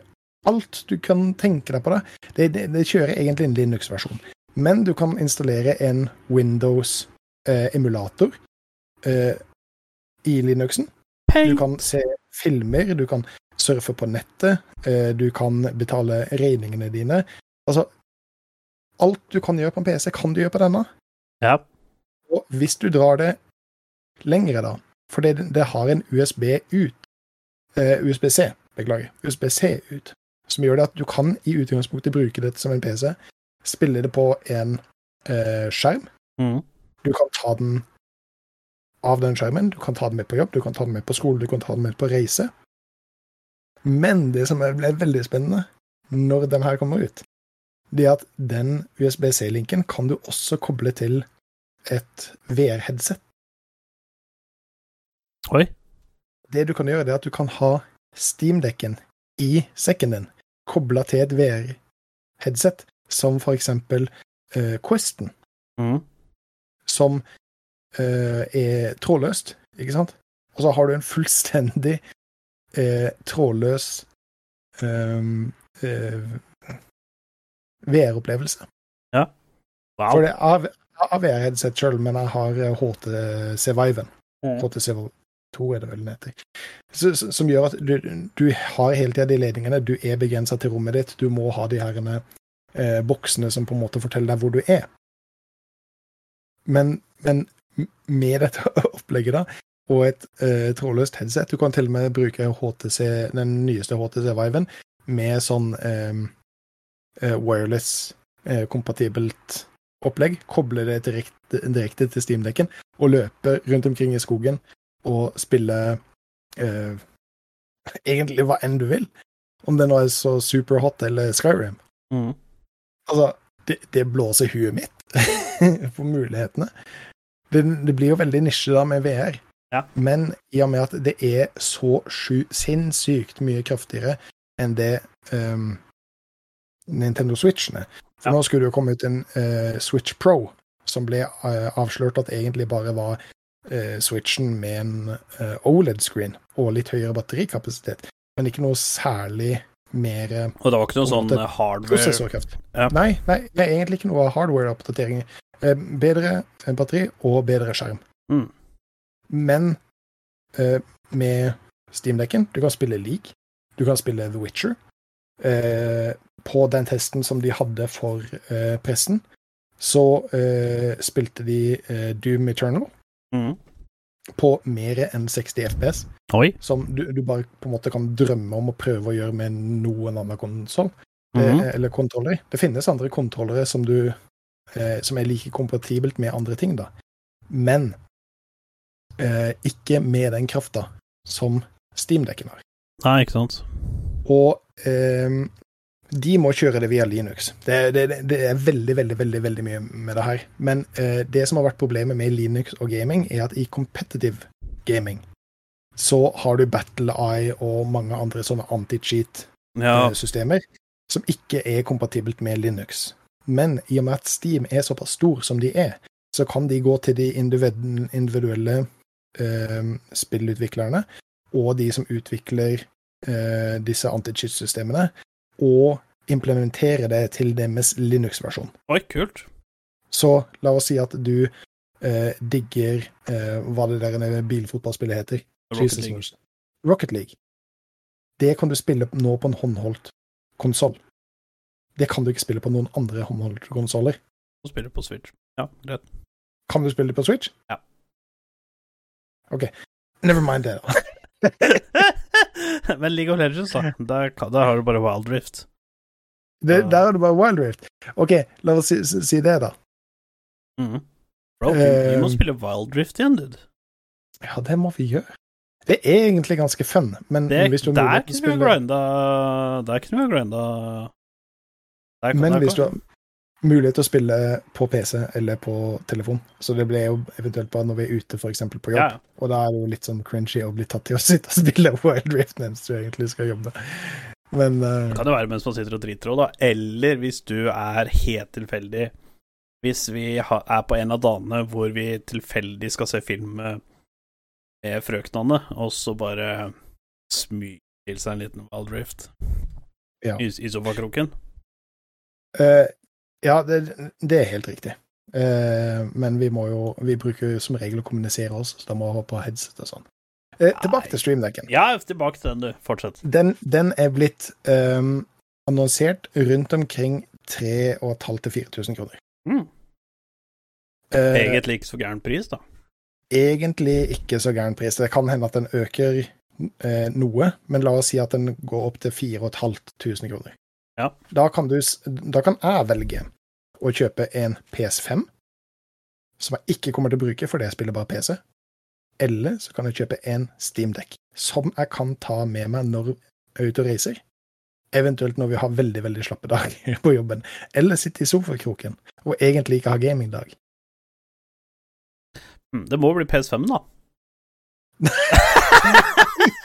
alt du kan tenke deg på det. Det, det, det kjører egentlig en Linux-versjon, men du kan installere en Windows-emulator eh, i Linuxen. Du kan se filmer, du kan surfe på nettet, eh, du kan betale regningene dine. Altså, alt du kan gjøre på en PC, kan du gjøre på denne. Ja. Og hvis du drar det lengre, da, for det, det har en USB ut, eh, USB-C, beklager, USB-C ut, som gjør det at du kan i utgangspunktet bruke dette som en PC, spille det på en eh, skjerm, Mm. du kan ta den av den skjermen, du kan ta den med på jobb, du kan ta den med på skole, du kan ta den med på reise. Men det som ble veldig spennende når den her kommer ut, det er at den USB-C-linken kan du også koble til et VR-headset. Oi. Det du kan gjøre, det er at du kan ha Steam-dekken i sekken din, kobla til et VR-headset, som for eksempel uh, Questen. Mm. som uh, er trådløst, ikke sant? Og så har du en fullstendig uh, trådløs ehm, eh, VR-opplevelse. Ja. Wow. For det er av VR-headset sjøl, men jeg har HT HTC Viven. Mm. HTC 2 er det vel den Som gjør at du, du har hele tida de ledningene, du er begrensa til rommet ditt, du må ha de her eh, boksene som på en måte forteller deg hvor du er. Men, men med dette opplegget, da, og et eh, trådløst headset Du kan til og med bruke HTC, den nyeste HTC Viven med sånn eh, eh, wireless-kompatibelt opplegg. Koble det direkte, direkte til Steam-dekken og løpe rundt omkring i skogen og spille eh, egentlig hva enn du vil. Om det nå er så superhot eller Skyrim. Mm. Altså, det, det blåser huet mitt på mulighetene. Det, det blir jo veldig nisje da med VR. Ja. Men i og med at det er så sju, sinnssykt mye kraftigere enn det um, Nintendo Switchen er. For Ja. nå skulle det jo komme ut en uh, Switch Pro, som ble uh, avslørt at egentlig bare var uh, Switchen med en OLED-screen og litt høyere batterikapasitet, men ikke noe særlig mer eh, Og det var ikke noe sånn eh, hardware prosessorkraft. Ja. Nei, nei, det er egentlig ikke noe hardware-oppdatering. Eh, Bedre batteri og bedre skjerm. Mm. Men eh, med Steam-dekken, du kan spille League, du kan spille The Witcher. Eh, på den testen som de hadde for eh, pressen, så eh, spilte de Doom Eternal mm. På mer enn 60 FPS Oi. som du, du bare på en måte kan drømme om å prøve å gjøre med noen annen konsoll. det, Mhm. eller kontroller. Det finnes andre kontrollere som du eh, som er like kompatibelt med andre ting, da. Men eh, ikke med den krafta som Steam-dekken har. Nei, ikke sant. Og eh, de må kjøre det via Linux. Det, det, det er veldig, veldig, veldig veldig mye med det her. Men eh, det som har vært problemet med Linux og gaming, er at i competitive gaming så har du BattleEye og mange andre sånne anti-cheat-systemer som ikke er kompatibelt med Linux. Men i og med at Steam er såpass stor som de er, så kan de gå til de individuelle eh, spillutviklerne og de som utvikler eh, disse anti-cheat-systemene, og implementere det til deres Linux-versjon. oi, kult. Så la oss si at du eh, digger eh, hva det der bilfotballspillet heter. Rocket League. Rocket League. Det kan du spille nå på en håndholdt konsoll. Det kan du ikke spille på noen andre håndholdte konsoller. Du spiller på Switch. Ja, greit. Kan du spille det på Switch? Ja. OK. Never mind det, da. Men League of Legends, da. Der, der har du bare Wild Rift. Det, der har du bare Wild Rift. OK, la oss si, si det, da. Mm. Bro, vi, vi må Eh, spille Wild Rift igjen, dude. Ja, det må vi gjøre. Det er egentlig ganske fun, men Det, hvis du har mulighet til å spille grinda Der kunne vi ha grinda der Men der hvis du har mulighet til å spille på PC eller på telefon, så det blir jo eventuelt bare når vi er ute eksempel på jobb, Ja, og da er det jo litt sånn cringy å bli tatt til å sitte og spille Wild Rift mens du egentlig skal jobbe. Men uh... kan det være mens man sitter og driter òg, da. Eller hvis du er helt tilfeldig Hvis vi er på en av dagene hvor vi tilfeldig skal se film med, frøknene, og så bare smyger til seg en liten Wild Rift Ja. i, i sofakroken. eh, Ja, det, det er helt riktig. Eh, men vi må jo Vi bruker jo som regel å kommunisere oss, så da må vi ha på headset og sånn. Eh, tilbake til streamdekken. Ja, tilbake til den, du. Fortsett. Den, den er blitt um, annonsert rundt omkring 3500-4000 kroner. Mm. Eh, Egentlig ikke så gæren pris, da. egentlig ikke så gæren pris. Det kan hende at den øker eh, noe, men la oss si at den går opp til 4500 kroner. Ja. Da kan, du, da kan jeg velge å kjøpe en PS5, som jeg ikke kommer til å bruke, fordi jeg spiller bare PC. Eller så kan jeg kjøpe en Steamdekk, som jeg kan ta med meg når jeg er ute og reiser. Eventuelt når vi har veldig veldig slappe dager på jobben. Eller sitte i sofakroken og egentlig ikke ha gamingdag. Mm, Det må bli PS5, da.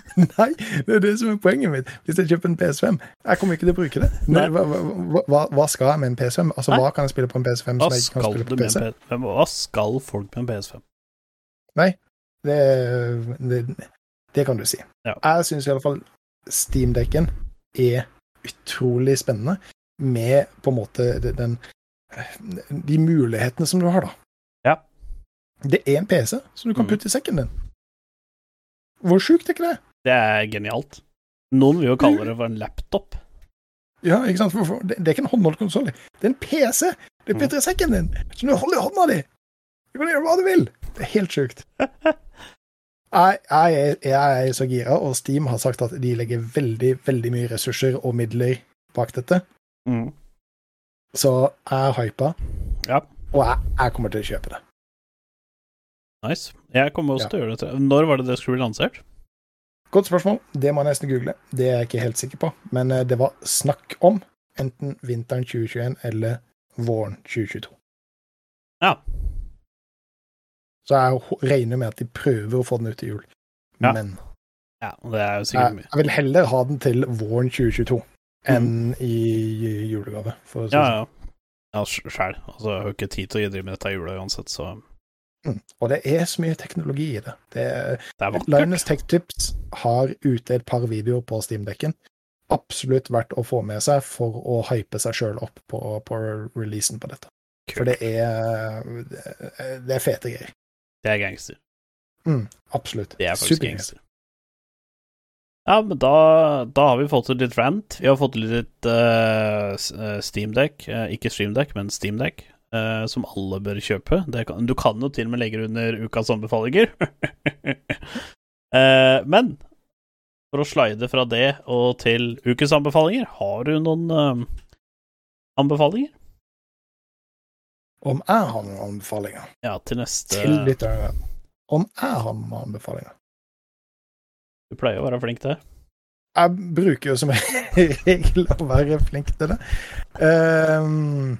Nei, det er det som er poenget mitt. Hvis jeg kjøper en PS5 Jeg kommer ikke til å bruke det. Nei. Hva, hva, hva, hva skal jeg med en PS5? Altså, Nei. Hva kan jeg spille på en PS5 Hva som jeg ikke kan spille på PC? en PS5? Hva skal folk med en PS5? Det, det, det kan du si. Ja. Jeg syns i alle fall Steam-dekken er utrolig spennende med på en måte den De mulighetene som du har, da. Ja. Det er en PC som du kan Mhm. putte i sekken din. Hvor sjukt er ikke det? Det er genialt. Noen vil jo kalle det for en laptop. Ja, ikke sant? For, Det, det er ikke en håndholdt konsoll. Det er en PC! Du putter i sekken din, som du holder i hånda di! Du kan gjøre hva du vil! Det er helt sjukt. Jeg, jeg, er- jeg er så gira, og Steam har sagt at de legger veldig, veldig mye ressurser og midler bak dette. Mm. Så jeg er hypa, Ja, og jeg, jeg kommer til å kjøpe det. Nice. Jeg kommer også Ja. til å gjøre det. Når var det det skulle bli lansert? Godt spørsmål. Det må jeg nesten google. Det er jeg ikke helt sikker på. Men eh, det var snakk om enten vinteren 2021 eller våren 2022. Ja. Så jeg regner med at de prøver å få den ut til jul. Ja. Men Ja, det er jo sikkert jeg, mye. jeg vil heller ha den til våren 2022 enn i julegave. For å si Ja, det ja. Ja, sjæl. Altså, jeg har jo ikke tid til å drive med dette i jula uansett, så sånn. Mm. Og det er så mye teknologi i det. det det er vakkert. Linus Tech Tips har ute et par videoer på Steam-dekken. Absolutt verdt å få med seg for å hype seg sjøl opp på, på releasen på dette. For det er, det er fete greier. Det er gangster. Mm, absolutt. Det er faktisk Super gangster. Ja, men da, da har vi fått til litt rant. Vi har fått til litt uh, Steamdekk. Uh, ikke Streamdekk, men Steamdeck. Uh, som alle bør kjøpe. Det kan, du kan jo til og med legge det under ukas anbefalinger. uh, men for å slide fra det og til ukens anbefalinger, har du noen uh, anbefalinger? Om jeg har noen anbefalinger Ja, til neste til lytterne. Om jeg har noen anbefalinger. Du pleier å være flink til det. Jeg bruker jo som regel å være flink til det. Ehm,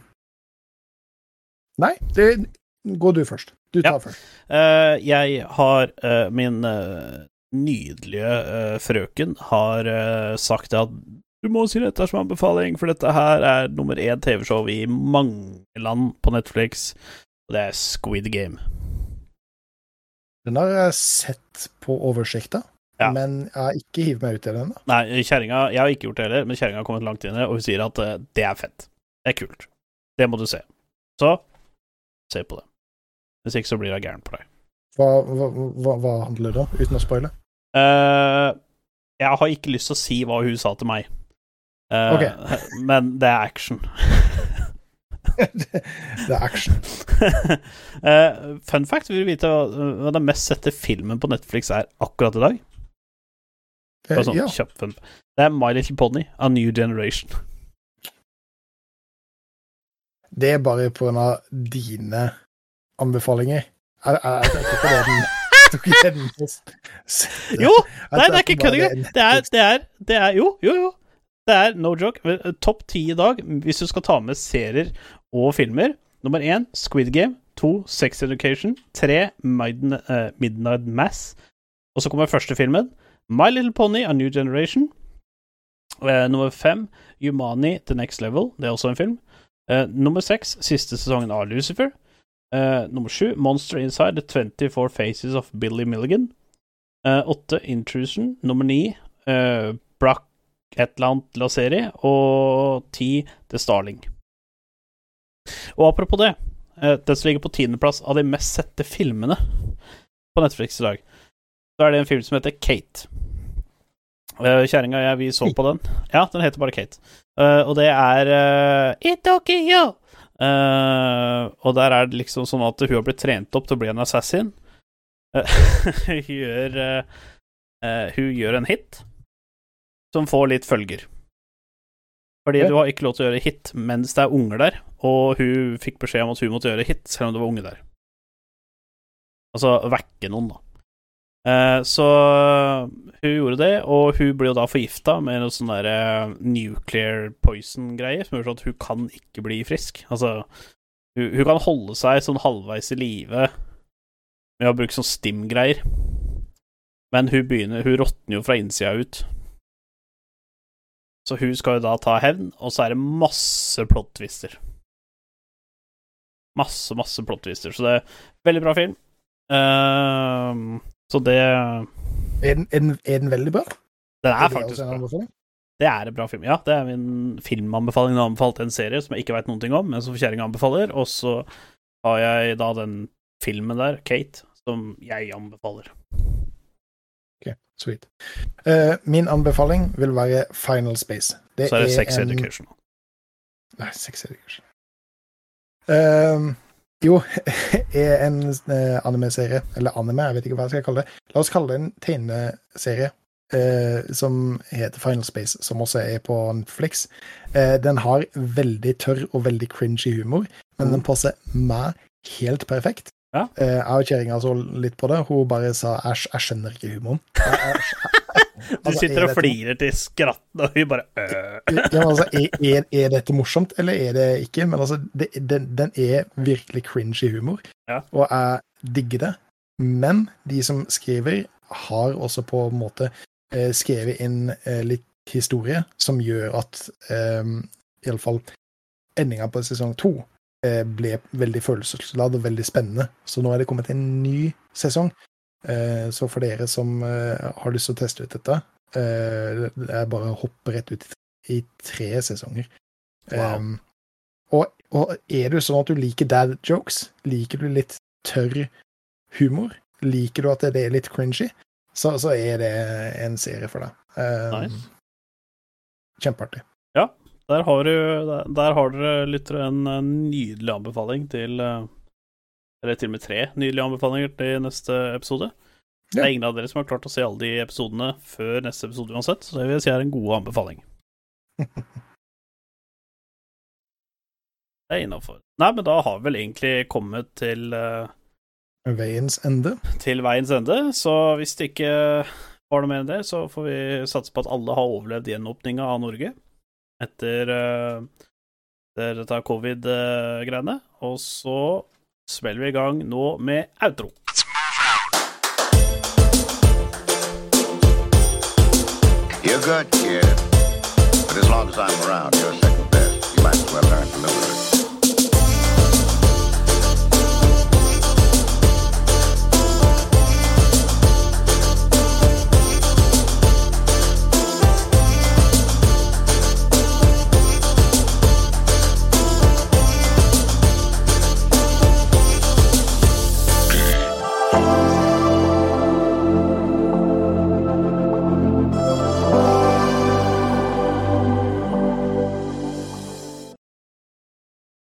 nei, det, gå du først. Du tar Ja. først. Uh, jeg har uh, Min uh, nydelige frøken har sagt at du må si dette som anbefaling, for dette her er nummer én TV-show i mange land på Netflix, og det er Squid Game. Den har jeg sett på oversikta, Ja. men jeg har ikke hivet meg ut i den ennå. Nei, kjerringa Jeg har ikke gjort det heller, men kjerringa har kommet langt inn i det, og hun sier at det er fett. Det er kult. Det må du se. Så se på det. Hvis ikke så blir jeg gæren på deg. Hva, hva, hva, handler det om, uten å spoile? Uh, jeg har ikke lyst til å si hva hun sa til meg, uh, okay. men det er action. det er action. uh, fun fact, vil du vite hva, den mest sette filmen på Netflix er akkurat i dag? Sånn ja. Det er My Little Pony, A New Generation. Det er bare av dine anbefalinger. Jeg, jeg, jeg, jeg ikke det er den ikke er Jo! Nei, det er ikke kødd engang. Det er, det er, det er Jo, jo, jo. Det er no joke. Topp ti i dag, hvis du skal ta med serier og filmer. Nummer én Squid Game. To Sex Education. Tre Midnight, eh, Mass. Og så kommer første filmen. My Little Pony, A New Generation. Eh, nummer fem Humani, The Next Level. Det er også en film. Eh, nummer seks Siste sesongen av Lucifer. Uh, nummer sju Monster Inside, The 24 Faces of Billy Milligan. Eh, åtte Intrusion. Nummer ni uh, Brock et eller annet la. Og ti The Starling. Og apropos det, uh, den som ligger på tiendeplass av de mest sette filmene på Netflix i dag, så er det en film som heter Kate. Uh, Kjerringa og jeg, vi så på den. Ja, den heter bare Kate. Uh, og det er uh, I Tokyo! Uh, og der er det liksom sånn at hun har blitt trent opp til å bli en assassin. Eh, hun gjør eh, eh, Hun gjør en hit som får litt følger. Fordi du har ikke lov til å gjøre hit mens det er unger der, og hun fikk beskjed om at hun måtte gjøre hit selv om det var unge der. Altså vekke noen, da. Eh, så hun gjorde det, og hun ble jo da forgifta med noe sånn derre nuclear poison-greier, som gjør sånn at hun kan ikke bli frisk. Altså, hun, hun kan holde seg sånn halvveis i live med å bruke sånn stim-greier, men hun begynner Hun råtner jo fra innsida ut. Så hun skal jo da ta hevn, og så er det masse plot-twister. Masse, masse plot-twister. Så det er veldig bra film. Ehm, så det Er den, er, den, er den veldig bra? Den er er faktisk bra. Det er en bra film. Ja, det er min filmanbefaling. Jeg har anbefalt en serie som jeg ikke veit noen ting om, men som kjerringa anbefaler. Og så har jeg da den filmen der, Kate, som jeg anbefaler. Ok, sweet. Uh, min anbefaling vil være Final Space. Det Så er det Sex en- Education. Nei, Sex Education. Ehm, jo, er en eh, anime-serie, eller anime, jeg vet ikke hva jeg skal kalle det. La oss kalle det en tegneserie eh, som heter Final Space, som også er på Netflix. Eh, den har veldig tørr og veldig cringy humor, men den passer meg helt perfekt. Ja. Eh, jeg og kjerringa så litt på det, hun bare sa æsj, jeg skjønner ikke humoren. Du Altså, sitter er og flirer til skratten, og hun bare øh. ja, altså, er, er, dette morsomt, eller er det ikke? Men altså, det, den, den er virkelig cringy humor, Ja. og jeg digger det. Men de som skriver, har også på en måte eh, skrevet inn eh, litt historie som gjør at eh, iallfall endinga på sesong to ble veldig følelsesladd og veldig spennende. Så nå er det kommet en ny sesong. Eh, så for dere som eh, har lyst til å teste ut dette, eh, det er bare å hoppe rett ut i tre sesonger. Wow. Um, og, og er det sånn at du liker dad jokes, liker du litt tørr humor, liker du at det er litt cringy, så, så er det en serie for deg. Um, Nice. Kjempeartig. Der har, du, der, har dere lyttere en nydelig anbefaling til eh, Eller til og med tre nydelige anbefalinger til neste episode. Det er ingen av dere som har klart å se alle de episodene før neste episode uansett, så det vil jeg si er en god anbefaling. Det er innafor. Nei, men da har vi vel egentlig kommet til, uh, Veiens ende. til veiens ende, så hvis det ikke var noe mer enn det, så får vi satse på at alle har overlevd gjenåpninga av Norge etter, eh, etter dette covid-greiene. Og så spiller vi i gang nå med outro. You're good, kid. But as long as I'm around, you're second best. You might as well learn to live with it.